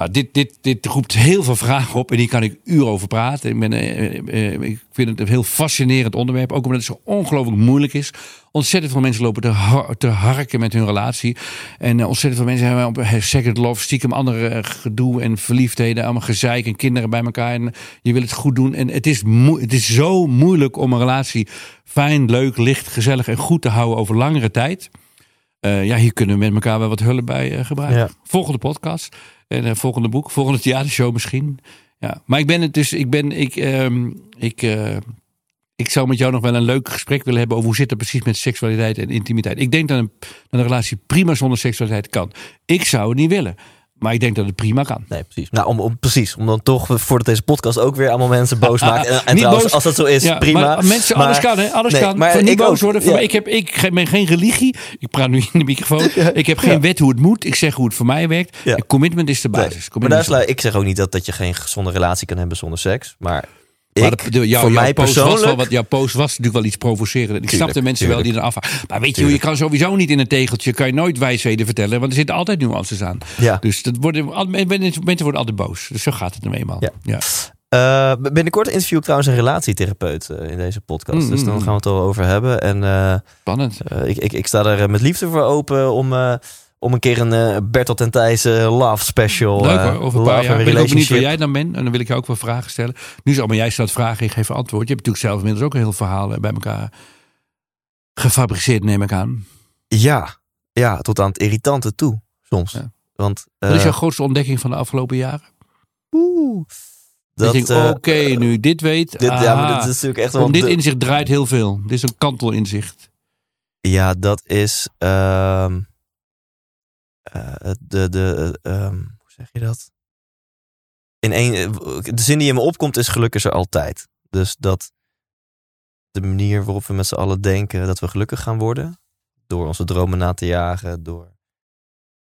Nou, dit, dit, dit roept heel veel vragen op en hier kan ik uren over praten. Ik, ben, eh, eh, ik vind het een heel fascinerend onderwerp, ook omdat het zo ongelooflijk moeilijk is. Ontzettend veel mensen lopen te, har- te harken met hun relatie. En eh, ontzettend veel mensen hebben op second love, stiekem andere gedoe en verliefdheden, allemaal gezeik en kinderen bij elkaar. En je wil het goed doen. En het is, het is zo moeilijk om een relatie fijn, leuk, licht, gezellig en goed te houden over langere tijd. Ja, hier kunnen we met elkaar wel wat hulp bij gebruiken. Ja. Volgende podcast. En eh, volgende boek. Volgende theatershow misschien. Ja, maar ik ben het dus. Ik ben. Ik. ehm, ik. eh, ik zou met jou nog wel een leuk gesprek willen hebben over hoe zit het precies met seksualiteit en intimiteit. Ik denk dat een, dat een relatie prima zonder seksualiteit kan. Ik zou het niet willen, maar ik denk dat het prima kan. Nee, precies. Nou, om, om, precies. Om dan toch voordat deze podcast ook weer allemaal mensen boos maakt. En, en Niet trouwens, boos. als dat zo is, Ja, prima. Maar mensen, Maar- alles kan, hè? Alles Nee, kan. maar Voor niet ik boos ook, worden. Voor ja. mij, ik, heb, ik ben geen religie. Ik praat nu in de microfoon. Ik heb geen wet hoe het moet. Ik zeg hoe het voor mij werkt. Commitment is de Nee, basis. Maar daar sluit, ik zeg ook niet dat, dat je geen gezonde relatie kan hebben zonder seks. Maar Maar de- voor mij was persoonlijk... wel, wat, jouw post was natuurlijk wel iets provocerend. Ik snap Tuurlijk, de mensen wel die er afhaken. Maar weet je, je kan sowieso niet in een tegeltje, kan je nooit wijsheden vertellen. Want er zitten altijd nuances aan. Ja. Dus dat worden, al- mensen worden altijd boos. Dus zo gaat het nou eenmaal. Ja. Ja. Eh, binnenkort interview ik trouwens een relatietherapeut eh, in deze podcast. Dus dan Mm. gaan we het wel over hebben. En eh, Spannend. ik, ik, ik sta er met liefde voor open om, om een keer een eh, Bertolt en Thijs eh, love special. Leuk eh, hoor, over een paar jaar. Ben ik ook benieuwd waar jij dan bent. En dan wil ik je ook wel vragen stellen. Nu is allemaal jij stelt vragen, ik geef antwoord. Je hebt natuurlijk zelf inmiddels ook een heel verhaal bij elkaar gefabriceerd, neem ik aan. Ja, ja, tot aan het irritante toe soms. Ja. Want Wat is jouw grootste ontdekking van de afgelopen jaren? oeh, Dat, dat, oké, nu dit weet. dit, ja, maar dit is natuurlijk echt wel. Om dit de- inzicht draait heel veel. Dit is een kantelinzicht. Ja, dat is. ehm, eh, de, de, eh, ehm, hoe zeg je dat? In één, eh, de zin die in me opkomt is geluk is er altijd. Dus dat de manier waarop we met z'n allen denken dat we gelukkig gaan worden. Door onze dromen na te jagen, door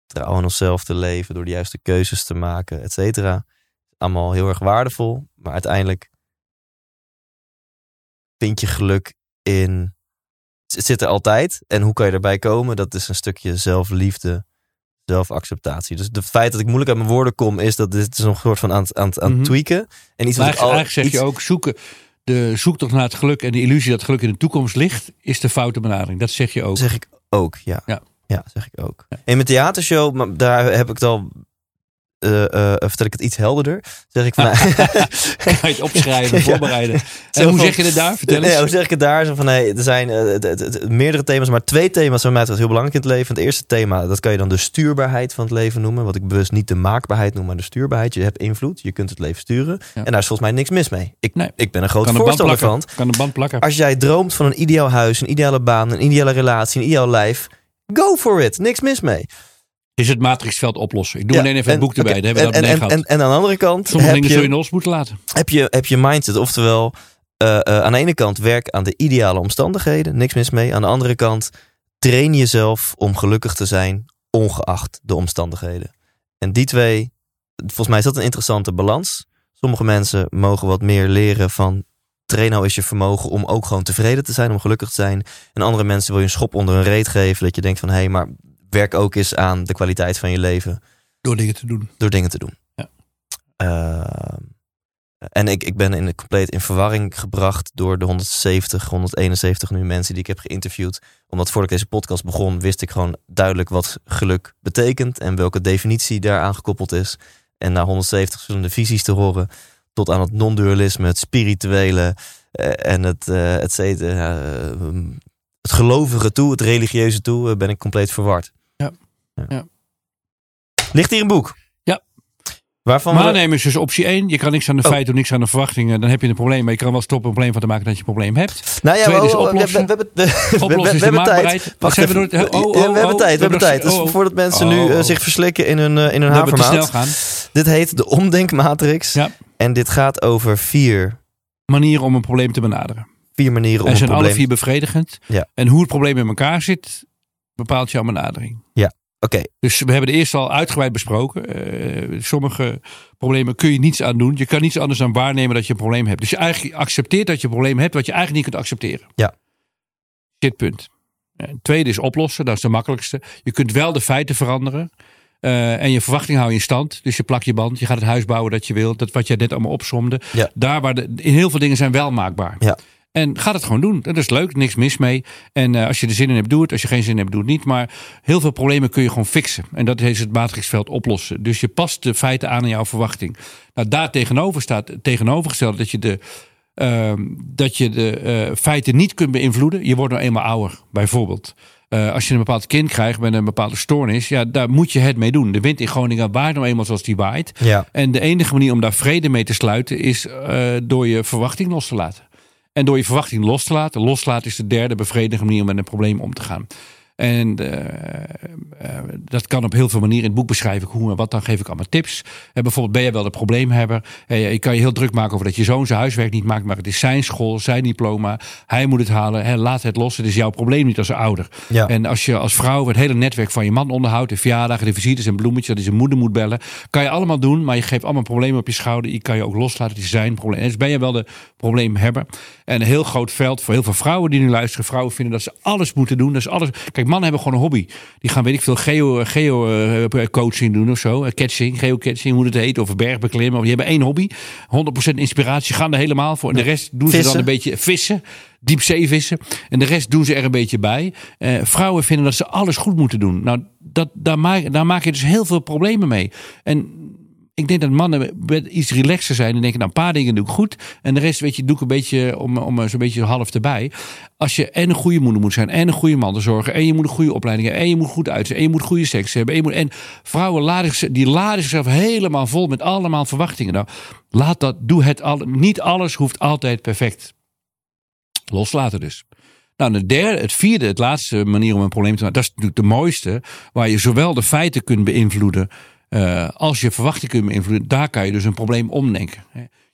trouw aan onszelf te leven, door de juiste keuzes te maken, et cetera. Allemaal heel erg waardevol. Maar uiteindelijk vind je geluk in het zit er altijd. En hoe kan je erbij komen? Dat is een stukje zelfliefde, zelfacceptatie. Dus het feit dat ik moeilijk uit mijn woorden kom, is dat dit is een soort van aan, het- aan, aan Mhm. tweaken. En iets Maar wat al, eigenlijk zeg iets- je ook, zoeken, de zoektocht naar het geluk en de illusie dat geluk in de toekomst ligt, is de foute benadering. Dat zeg je ook. zeg ik ook, ja. Ja. Ja, zeg ik ook. In mijn theatershow, maar daar heb ik het al. Eh, eh, vertel ik het iets helderder. Zeg ik van. nou, Kan je het opschrijven, voorbereiden. En hoe van- zeg je het daar? Vertel eens. Hoe zeg ik het daar? Zo van, nee, er zijn eh, meerdere thema's, maar twee thema's zijn mij heel belangrijk in het leven. Het eerste thema, dat kan je dan de stuurbaarheid van het leven noemen. Wat ik bewust niet de maakbaarheid noem, maar de stuurbaarheid. Je hebt invloed, je kunt het leven sturen. Ja. En daar is volgens mij niks mis mee. Ik, Nee. ik ben een groot voorstander van. Kan een band plakken. Als jij droomt van een ideaal huis, een ideale baan, een ideale relatie, een ideaal lijf. Go for it. Niks mis mee. Is het matrixveld oplossen. Ik doe Ja, alleen even en- het boek erbij. Daar hebben we en, dat en, en, gehad. en, en aan de andere kant Sommige heb dingen zul je, los moeten laten. heb, je, heb je mindset. Oftewel, eh, eh, aan de ene kant werk aan de ideale omstandigheden. Niks mis mee. Aan de andere kant train jezelf om gelukkig te zijn, ongeacht de omstandigheden. En die twee, volgens mij is dat een interessante balans. Sommige mensen mogen wat meer leren van train nou eens je vermogen om ook gewoon tevreden te zijn, om gelukkig te zijn. En andere mensen wil je een schop onder een reet geven, dat je denkt van hé, hey, maar werk ook eens aan de kwaliteit van je leven Door dingen te doen. door dingen te doen. Ja. Ehm, en ik, ik ben in, compleet in verwarring gebracht door de 170, 171 nu mensen die ik heb geïnterviewd. Omdat voordat ik deze podcast begon, wist ik gewoon duidelijk wat geluk betekent en welke definitie daaraan gekoppeld is. En na 170 verschillende visies te horen, tot aan het non-dualisme, het spirituele eh, en het, eh het, gelovige toe, het religieuze toe, ben ik compleet verward. Ja. Ja. Ligt hier een boek? Ja. Waarvan Maar neem is dus optie 1. Je kan niks aan de Oh. feiten doen, niks aan de verwachtingen. Dan heb je een probleem. Maar je kan wel stoppen een probleem van te maken dat je een probleem hebt. Nou ja, Tweede is we- oplossen. Hebben- we, we- Oplossen hebben tijd. Wacht even. door het- oh, oh, Ja, we oh, hebben oh, tijd. We hebben tijd. Dus oh, oh. voordat mensen Oh, nu eh, oh. zich verslikken in hun, eh, in hun havermout. gaan. Dit heet de omdenkmatrix. Ja. En dit gaat over vier, Manieren om een probleem te benaderen. vier manieren om En een zijn alle probleem... vier bevredigend. Ja. En hoe het probleem in elkaar zit, bepaalt jouw benadering. Dus we hebben de eerste al uitgebreid besproken. Eh, sommige problemen kun je niets aan doen. Je kan niets anders dan waarnemen dat je een probleem hebt. Dus je eigenlijk accepteert dat je een probleem hebt wat je eigenlijk niet kunt accepteren. Ja. Dit punt. Tweede is oplossen. Dat is de makkelijkste. Je kunt wel de feiten veranderen. Eh, en je verwachting hou je in stand. Dus je plakt je band. Je gaat het huis bouwen dat je wilt. Dat wat jij net allemaal opsomde. Ja. Daar waar de, in heel veel dingen zijn wel maakbaar. Ja. En ga het gewoon doen. Dat is leuk, niks mis mee. En eh, als je er zin in hebt, doe het. Als je geen zin in hebt, doe het niet. Maar heel veel problemen kun je gewoon fixen. En dat is het matrixveld oplossen. Dus je past de feiten aan aan jouw verwachting. Nou, daar tegenover staat het tegenovergestelde dat je de, ehm, dat je de eh, feiten niet kunt beïnvloeden. Je wordt nou eenmaal ouder, bijvoorbeeld. Eh, als je een bepaald kind krijgt met een bepaalde stoornis, ja, daar moet je het mee doen. De wind in Groningen waait nou eenmaal zoals die waait. ja. En de enige manier om daar vrede mee te sluiten is door je verwachting los te laten. En door je verwachting los te laten. Loslaten is de derde bevredigende manier om met een probleem om te gaan. En eh, eh, dat kan op heel veel manieren. In het boek beschrijf ik hoe en wat. Dan geef ik allemaal tips. En bijvoorbeeld ben je wel de probleemhebber. Eh, je kan je heel druk maken over dat je zoon zijn huiswerk niet maakt. Maar het is zijn school, zijn diploma. Hij moet het halen. Hè, laat het los. Het is jouw probleem niet als ouder. Ja. En als je als vrouw het hele netwerk van je man onderhoudt. De verjaardagen, de visites en bloemetjes. Dat hij zijn moeder moet bellen. Kan je allemaal doen. Maar je geeft allemaal problemen op je schouder. Je kan je ook loslaten. Het is zijn probleem. En dus ben je wel de probleemhebber. En een heel groot veld voor heel veel vrouwen die nu luisteren. Vrouwen vinden dat ze alles moeten doen. Dat is alles. Kijk, mannen hebben gewoon een hobby. Die gaan, weet ik veel, geo, geo eh, coaching doen of zo. Eh, Catching, geocaching, hoe het heet. Of bergbeklimmen. Die hebben één hobby. 100% inspiratie. Gaan er helemaal voor. En de rest doen ze dan een beetje vissen. Diepzeevissen. En de rest doen ze er een beetje bij. Eh, vrouwen vinden dat ze alles goed moeten doen. Nou, dat, daar, maak, daar maak je dus heel veel problemen mee. En ik denk dat mannen iets relaxer zijn en denken, nou, een paar dingen doe ik goed. En de rest, weet je, doe ik een beetje om, om zo'n beetje half erbij. Als je en een goede moeder moet zijn, en een goede man te zorgen, en je moet een goede opleiding hebben, en je moet goed uitzien, en je moet goede seks hebben. En, je moet, en vrouwen laden, die laden zichzelf helemaal vol met allemaal verwachtingen. Nou, laat dat, doe het al. Niet alles hoeft altijd perfect. Loslaten dus. Nou, de derde, het vierde, het laatste manier om een probleem te maken, dat is natuurlijk de mooiste, waar je zowel de feiten kunt beïnvloeden eh, als je verwachting kunt beïnvloeden. Daar kan je dus een probleem omdenken.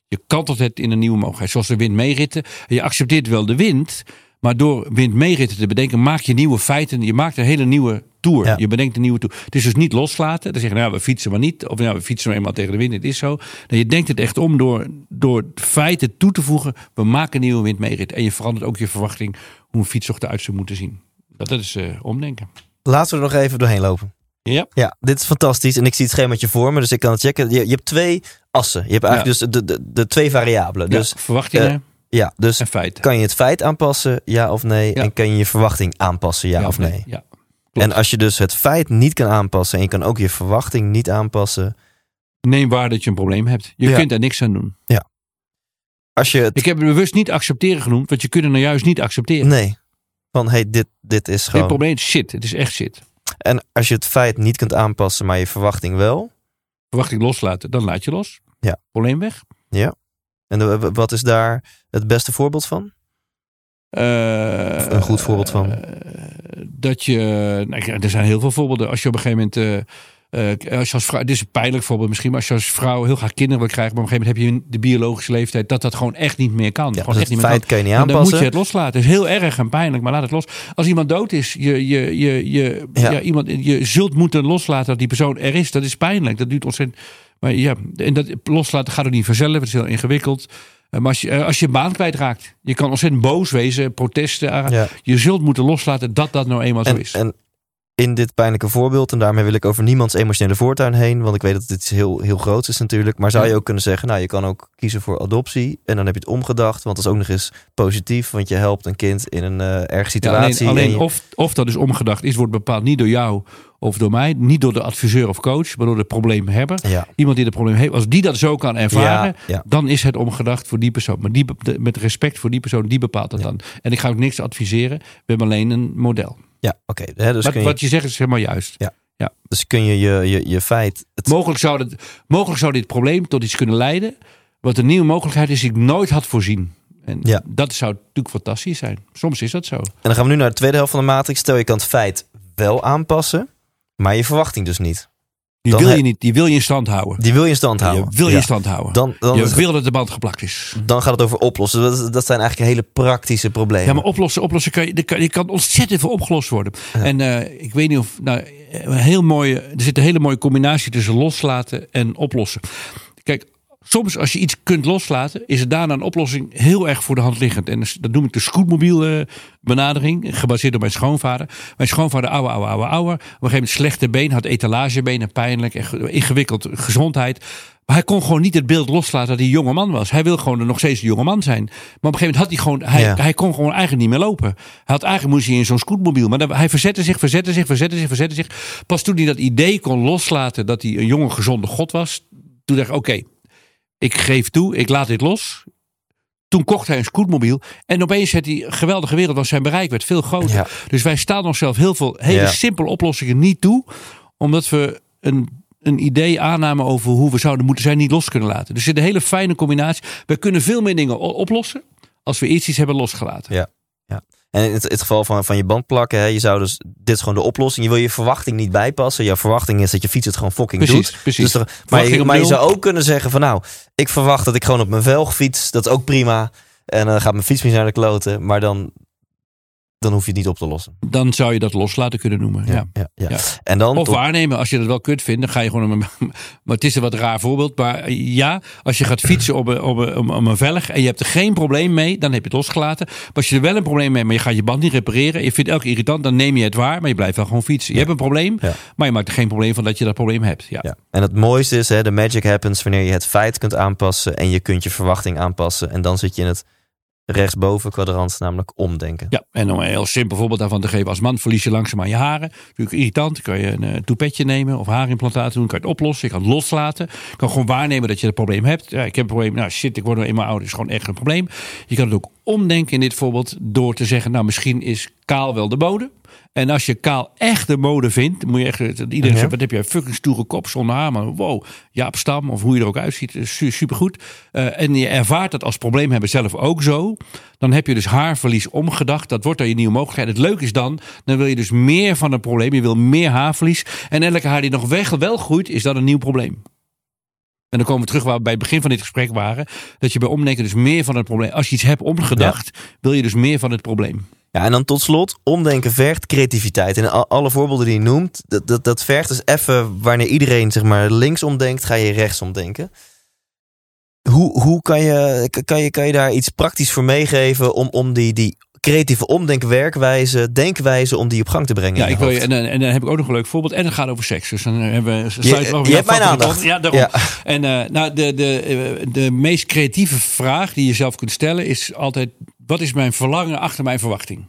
Je kantelt het in een nieuwe mogelijkheid, zoals de wind meeritten. Je accepteert wel de wind, maar door wind meeritten te bedenken, maak je nieuwe feiten. Je maakt een hele nieuwe tour. Ja. Je bedenkt een nieuwe tour. Het is dus niet loslaten. Dan zeggen, nou, we fietsen maar niet. Of nou, we fietsen maar eenmaal tegen de wind. Het is zo. Je denkt het echt om door, door feiten toe te voegen. We maken een nieuwe wind meerit. En je verandert ook je verwachting hoe een fietstocht eruit zou moeten zien. Dat, dat is eh, omdenken. Laten we er nog even doorheen lopen. Ja. Ja, dit is fantastisch. En ik zie het schemaatje voor me, dus ik kan het checken. Je, je hebt twee assen. Je hebt eigenlijk dus de, de, de twee variabelen. Dus, Dus verwachtingen ja, dus en feiten. kan je het feit aanpassen, ja of nee? Ja. En kan je je verwachting aanpassen, ja, of nee? Ja. klopt. En als je dus het feit niet kan aanpassen en je kan ook je verwachting niet aanpassen. Neem waar dat je een probleem hebt. Je Ja. kunt daar niks aan doen. Als je het. Ik heb het bewust niet accepteren genoemd, want je kunt het nou juist niet accepteren. Nee. Van hey, dit, dit is Dit gewoon. probleem is shit. Het is echt shit. En als je het feit niet kunt aanpassen, maar je verwachting wel. Verwachting loslaten, dan laat je los. Ja. Probleem weg. En de- wat is daar het beste voorbeeld van? Eh, Een goed voorbeeld van? eh, dat je, nou, er zijn heel veel voorbeelden. Als je op een gegeven moment, uh, uh, als je als vrouw, dit is een pijnlijk voorbeeld misschien, maar als je als vrouw heel graag kinderen wil krijgen, maar op een gegeven moment heb je de biologische leeftijd, dat dat gewoon echt niet meer kan. Ja, gewoon echt het niet meer feit kan je niet En dan aanpassen. moet je het loslaten. Het is heel erg en pijnlijk, maar laat het los. Als iemand dood is, je, je, je, je, Ja. ja. iemand, je zult moeten loslaten dat die persoon er is. Dat is pijnlijk. Dat duurt ontzettend. Maar ja, en dat loslaten gaat ook niet vanzelf. Het is heel ingewikkeld. Eh, Maar als je, eh, als je baan kwijtraakt, je kan ontzettend boos wezen, protesten. Ja. Je zult moeten loslaten dat dat nou eenmaal zo is. en in dit pijnlijke voorbeeld, en daarmee wil ik over niemands emotionele voortuin heen, want ik weet dat dit heel, heel groots is natuurlijk. Maar zou je ook kunnen zeggen, nou, je kan ook kiezen voor adoptie en dan heb je het omgedacht, want dat is ook nog eens positief, want je helpt een kind in een eh erge Ja, situatie. alleen en alleen je- of, of dat dus omgedacht is, wordt bepaald niet door jou of door mij. Niet door de adviseur of coach, maar door de probleemhebber. ja, Iemand die het probleem heeft, als die dat zo kan ervaren, ja, ja. dan is het omgedacht voor die persoon. Maar die, met respect voor die persoon, die bepaalt dat dan. En ik ga ook niks adviseren. We hebben alleen een model. Ja oké. Dus, wat, je, wat je zegt is helemaal juist. dus kun je je, je, je feit... Het, Mogelijk zou, dat, mogelijk zou dit probleem tot iets kunnen leiden. Wat een nieuwe mogelijkheid is die ik nooit had voorzien. En Ja. dat zou natuurlijk fantastisch zijn. Soms is dat zo. En dan gaan we nu naar de tweede helft van de matrix. Stel je kan het feit wel aanpassen, maar je verwachting dus niet. Die wil je niet. Die wil je in stand houden. Die wil je in stand houden. Je wil je Ja. in stand houden. Dan, dan, je wil dat de band geplakt is. dan gaat het over oplossen. Dat, dat zijn eigenlijk hele praktische problemen. Ja, maar oplossen, oplossen kan je, kan, je kan ontzettend veel opgelost worden. Ja. En eh, ik weet niet of, nou, een heel mooie, er zit een hele mooie combinatie tussen loslaten en oplossen. Kijk, soms als je iets kunt loslaten, is het daarna een oplossing heel erg voor de hand liggend. En dat noem ik de scootmobiel eh, benadering, gebaseerd op mijn schoonvader. Mijn schoonvader, ouwe, ouwe, ouwe, ouwe. Op een gegeven moment slechte been, had etalagebenen, pijnlijk, ingewikkeld gezondheid. Maar hij kon gewoon niet het beeld loslaten dat hij een jonge man was. Hij wil gewoon nog steeds een jonge man zijn. Maar op een gegeven moment had hij gewoon, hij, Ja. hij kon gewoon eigenlijk niet meer lopen. Hij had eigenlijk moest hij in zo'n scootmobiel. Maar dan- hij verzette zich, verzette zich, verzette zich, verzette zich. Pas toen hij dat idee kon loslaten dat hij een jonge, gezonde god was. Toen dacht ik, oké, ik geef toe, ik laat dit los. Toen kocht hij een scootmobiel. En opeens had een geweldige wereld, was zijn bereik werd veel groter. Ja. Dus wij staan onszelf heel veel hele Ja. simpele oplossingen niet toe. Omdat we een, een idee aannamen over hoe we zouden moeten zijn, niet los kunnen laten. Dus er zit een hele fijne combinatie. We kunnen veel meer dingen oplossen als we eerst iets hebben losgelaten. Ja. En in het, het geval van, van je band plakken, hè, je zou dus, dit is gewoon de oplossing. Je wil je verwachting niet bijpassen. Jouw verwachting is dat je fiets het gewoon fucking Precies, doet. precies. Dus er- maar je, maar zou ook kunnen zeggen van nou, ik verwacht dat ik gewoon op mijn velg fiets. Dat is ook prima. En dan gaat mijn fiets niet naar de kloten. Maar dan, dan hoef je het niet op te lossen. Dan zou je dat loslaten kunnen noemen. Ja. ja, ja. Ja. En dan Of tot- waarnemen, als je dat wel kut vindt, dan ga je gewoon. Een, maar het is een wat raar voorbeeld. Maar ja, als je gaat fietsen op een, op een, op een velg en je hebt er geen probleem mee, dan heb je het losgelaten. Maar als je er wel een probleem mee hebt, maar je gaat je band niet repareren, je vindt elke irritant, dan neem je het waar, maar je blijft wel gewoon fietsen. Je hebt een probleem, maar je maakt er geen probleem van dat je dat probleem hebt. Ja. Ja. En het mooiste is, hè, de magic happens wanneer je het feit kunt aanpassen en je kunt je verwachting aanpassen. En dan zit je in het rechtsboven kwadrant, namelijk omdenken. Ja, en om een heel simpel voorbeeld daarvan te geven. Als man verlies je langzaamaan je haren. Natuurlijk irritant. Dan kan je een eh, toepetje nemen of haarimplantaten doen. Kan je het oplossen. Je kan het loslaten. Je kan gewoon waarnemen dat je het probleem hebt. Ja, ik heb een probleem. Nou shit, ik word nou eenmaal ouder. is gewoon echt een probleem. Je kan het ook omdenken in dit voorbeeld. Door te zeggen, nou misschien is kaal wel de mode. En als je kaal echt de mode vindt, moet je echt. Iedereen Ja. zegt: wat heb je een fucking stoere kop zonder haar. Maar wow, Jaap Stam of hoe je er ook uitziet, is su- supergoed. Eh, en je ervaart dat als probleem hebben zelf ook zo. Dan heb je dus haarverlies omgedacht. Dat wordt dan je nieuwe mogelijkheid. Het leuke is dan, dan wil je dus meer van een probleem. Je wil meer haarverlies. En elke haar die nog weg wel groeit, is dan een nieuw probleem. En dan komen we terug waar we bij het begin van dit gesprek waren. Dat je bij omdenken dus meer van het probleem. Als je iets hebt omgedacht, wil je dus meer van het probleem. Ja, en dan tot slot, omdenken vergt creativiteit. En al- alle voorbeelden die je noemt, dat, dat, dat vergt dus even, wanneer iedereen zeg maar links omdenkt, ga je rechts omdenken. Hoe, hoe kan, je, kan, je, kan je daar iets praktisch voor meegeven om, om die, die creatieve omdenkwerkwijze, denkwijze, om die op gang te brengen? Ja, ik wil je, en, dan- en dan heb ik ook nog een leuk voorbeeld. En het gaat over seks. Dus dan hebben we. je hebt mijn aandacht. Ja, daarom. Ja. En eh, nou, de, de, eh, de meest creatieve vraag die je zelf kunt stellen is altijd: wat is mijn verlangen achter mijn verwachting?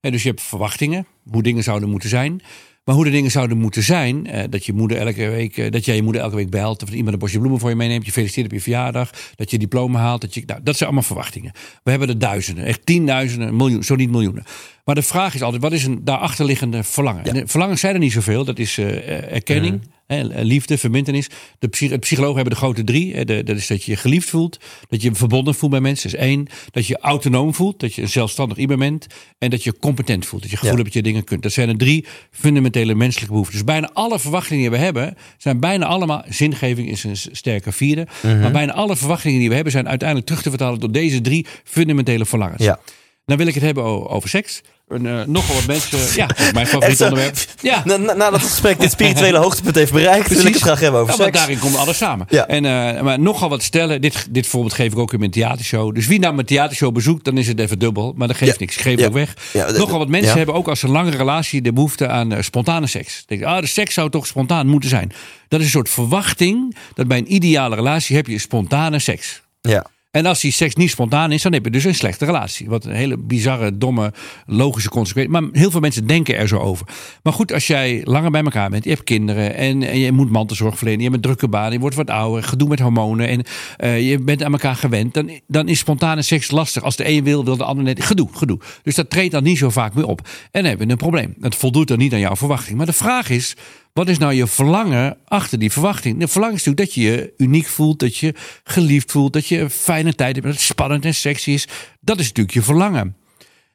En dus je hebt verwachtingen, hoe dingen zouden moeten zijn. Maar hoe de dingen zouden moeten zijn, eh, dat je moeder elke week, eh, dat jij je moeder elke week belt, of iemand een bosje bloemen voor je meeneemt, je feliciteert op je verjaardag, dat je diploma haalt, dat je, nou, dat zijn allemaal verwachtingen. We hebben er duizenden, echt tienduizenden, miljoen, zo niet miljoenen. Maar de vraag is altijd, wat is een daarachterliggende verlangen? En de verlangens zijn er niet zoveel, dat is eh, erkenning, Hè, liefde, verbindenis. De, psych de psychologen hebben de grote drie. Dat is dat je je geliefd voelt. Dat je je verbonden voelt bij mensen. Dat is één. Dat je autonoom voelt. Dat je een zelfstandig iemand bent. En dat je competent voelt. Dat je gevoel Ja. hebt dat je dingen kunt. Dat zijn de drie fundamentele menselijke behoeften. Dus bijna alle verwachtingen die we hebben... zijn bijna allemaal... Zingeving is een sterke vierde. Mhm. Maar bijna alle verwachtingen die we hebben... zijn uiteindelijk terug te vertalen... door deze drie fundamentele verlangens. Ja. Dan wil ik het hebben over seks. En, eh, nogal wat mensen... Ja, dat mijn favoriet onderwerp. Ja, Na, na- nadat het gesprek dit spirituele hoogtepunt heeft bereikt, wil ik het graag hebben over ja, want seks. daarin komt alles samen. Ja. En, eh, maar nogal wat stellen. Dit, dit voorbeeld geef ik ook in mijn theatershow. Dus wie nou mijn theatershow bezoekt, dan is het even dubbel. Maar dat geeft Ja. niks. Ik geef het ook weg. Nogal wat mensen hebben ook als een lange relatie de behoefte aan eh, spontane seks. Denk, ah, de seks zou toch spontaan moeten zijn. Dat is een soort verwachting dat bij een ideale relatie heb je spontane seks. Ja. En als die seks niet spontaan is, dan heb je dus een slechte relatie. Wat een hele bizarre, domme, logische consequentie. Maar heel veel mensen denken er zo over. Maar goed, als jij langer bij elkaar bent, je hebt kinderen en, je moet mantelzorg verlenen, je hebt een drukke baan, je wordt wat ouder, gedoe met hormonen en eh, je bent aan elkaar gewend, dan, dan is spontane seks lastig. Als de een wil, wil de ander net. Gedoe, gedoe. Dus dat treedt dan niet zo vaak meer op. En dan hebben we een probleem. Dat voldoet dan niet aan jouw verwachting. Maar de vraag is. Wat is nou je verlangen achter die verwachting? De verlangen is natuurlijk dat je je uniek voelt, dat je geliefd voelt, dat je een fijne tijd hebt, dat het spannend en sexy is. Dat is natuurlijk je verlangen.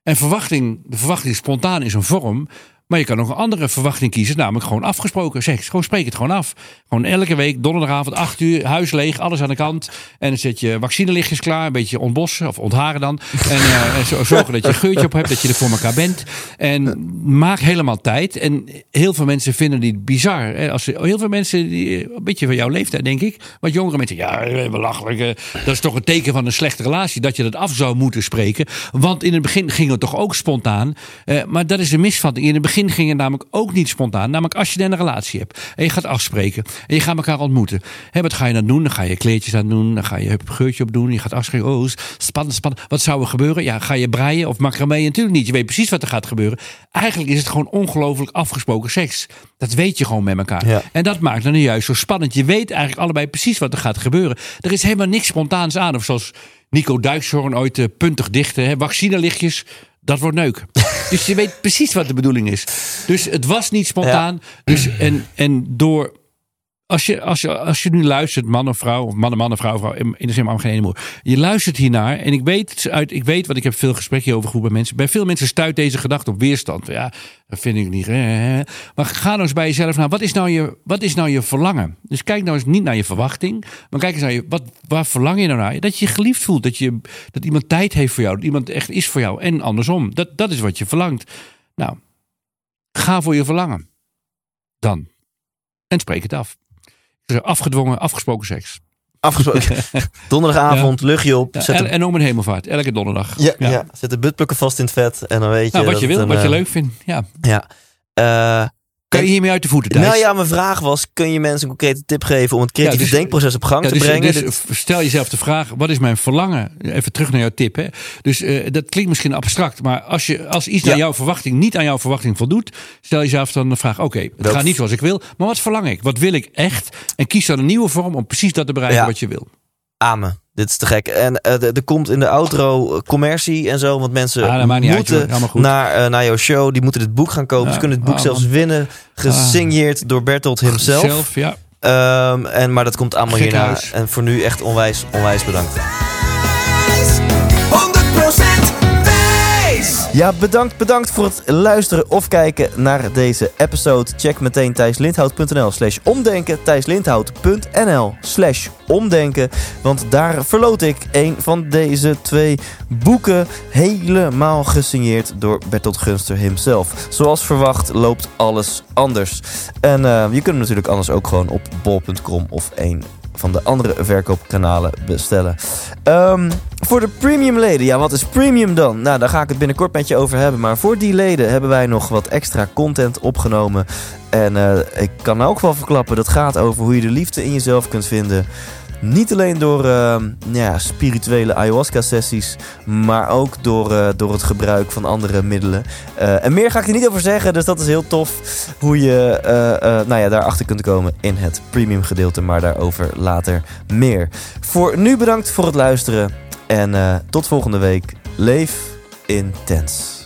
En verwachting, de verwachting spontaan is een vorm. Maar je kan nog een andere verwachting kiezen, namelijk gewoon afgesproken seks. Gewoon spreek het gewoon af. Gewoon elke week, donderdagavond, 8 uur, huis leeg, alles aan de kant. En dan zet je vaccinelichtjes klaar, een beetje ontbossen of ontharen dan. En, eh, en zo- zorgen dat je een geurtje op hebt, dat je er voor elkaar bent. En maak helemaal tijd. En heel veel mensen vinden die bizar. Hè? Als, heel veel mensen, die, een beetje van jouw leeftijd denk ik. Wat jongere mensen, ja, eh, belachelijk. eh, Dat is toch een teken van een slechte relatie. Dat je dat af zou moeten spreken. Want in het begin ging het toch ook spontaan. Eh, maar dat is een misvatting. In het begin ging het namelijk ook niet spontaan. Namelijk als je dan een relatie hebt. En je gaat afspreken. En je gaat elkaar ontmoeten. Hè, wat ga je dan doen? Dan ga je kleedjes aan doen. Dan ga je een geurtje op doen. Je gaat afspreken. Oh, spannend, spannend. Wat zou er gebeuren? Ja, ga je breien of macramee? Natuurlijk niet. Je weet precies wat er gaat gebeuren. Eigenlijk is het gewoon ongelooflijk afgesproken seks. Dat weet je gewoon met elkaar. Ja. En dat maakt dan juist zo spannend. Je weet eigenlijk allebei precies wat er gaat gebeuren. Er is helemaal niks spontaans aan. Of zoals Nico Dijkshoorn ooit eh, puntig dichten. Hè, vaccinelichtjes, dat wordt neuk. dus je weet precies wat de bedoeling is. Dus het was niet spontaan. Dus, en, en door... Als je, als, je, als je nu luistert, man of vrouw, of man en man en vrouw, vrouw in de zin maar geen moer. Je luistert hiernaar en ik weet, uit, ik weet, want ik heb veel gesprekken over groepen mensen. Bij veel mensen stuit deze gedachte op weerstand. Ja, dat vind ik niet. Maar ga nou eens bij jezelf naar, wat is nou je, wat is nou je verlangen? Dus kijk nou eens niet naar je verwachting, maar kijk eens naar je, wat, waar verlang je nou naar? Dat je je geliefd voelt, dat, je, dat iemand tijd heeft voor jou, dat iemand echt is voor jou en andersom. Dat, dat is wat je verlangt. Nou, ga voor je verlangen. Dan. En spreek het af. Afgedwongen, afgesproken seks. Afgesproken. Donderdagavond, luchtje op. Ja, en, de, en om een hemelvaart, elke donderdag. ja, ja. zet de buttplukken vast in het vet. En dan weet je Nou, wat dat je wil, een, wat je eh, leuk vindt. Ja. Ja. Kan je hiermee uit de voeten, Thijs? nou ja, mijn vraag was, kun je mensen een concrete tip geven om het creatieve Ja, dus- denkproces op gang Ja, te dus, brengen? dus stel jezelf de vraag, wat is mijn verlangen? Even terug naar jouw tip. Hè? Dus eh, dat klinkt misschien abstract, maar als, je, als iets naar Ja. jouw verwachting niet aan jouw verwachting voldoet, stel jezelf dan de vraag, oké, het gaat niet zoals ik wil, maar wat verlang ik? Wat wil ik echt? En kies dan een nieuwe vorm om precies dat te bereiken wat je wil. Amen. Dit is te gek. En eh, er komt in de outro commercie en zo. Want mensen Ah, uit, moeten naar, eh, naar jouw show. Die moeten dit boek gaan kopen. Ja, Ze kunnen het boek ah, zelfs man. winnen. Gesigneerd door Bertolt himself. Zelf, ja. Ehm, en, maar dat komt allemaal hierna. En voor nu echt onwijs, onwijs bedankt. 100% wijs! Ja, bedankt, bedankt voor het luisteren of kijken naar deze episode. Check meteen thijslindhout.nl slash omdenken. thijslindhout.nl slash omdenken. Want daar verloot ik een van deze twee boeken. Helemaal gesigneerd door Bertolt Gunster himself. Zoals verwacht loopt alles anders. En eh, je kunt hem natuurlijk anders ook gewoon op bol.com of een van de andere verkoopkanalen bestellen. Ehm, voor de premium leden, ja, wat is premium dan? Nou, daar ga ik het binnenkort met je over hebben. Maar voor die leden hebben wij nog wat extra content opgenomen. En eh, ik kan ook wel verklappen, dat gaat over hoe je de liefde in jezelf kunt vinden. Niet alleen door ehm, ja, spirituele ayahuasca-sessies, maar ook door, eh, door het gebruik van andere middelen. Eh, en meer ga ik er niet over zeggen, dus dat is heel tof hoe je eh, nou ja, daarachter kunt komen in het premium gedeelte, maar daarover later meer. Voor nu bedankt voor het luisteren en tot volgende week. Leef intens.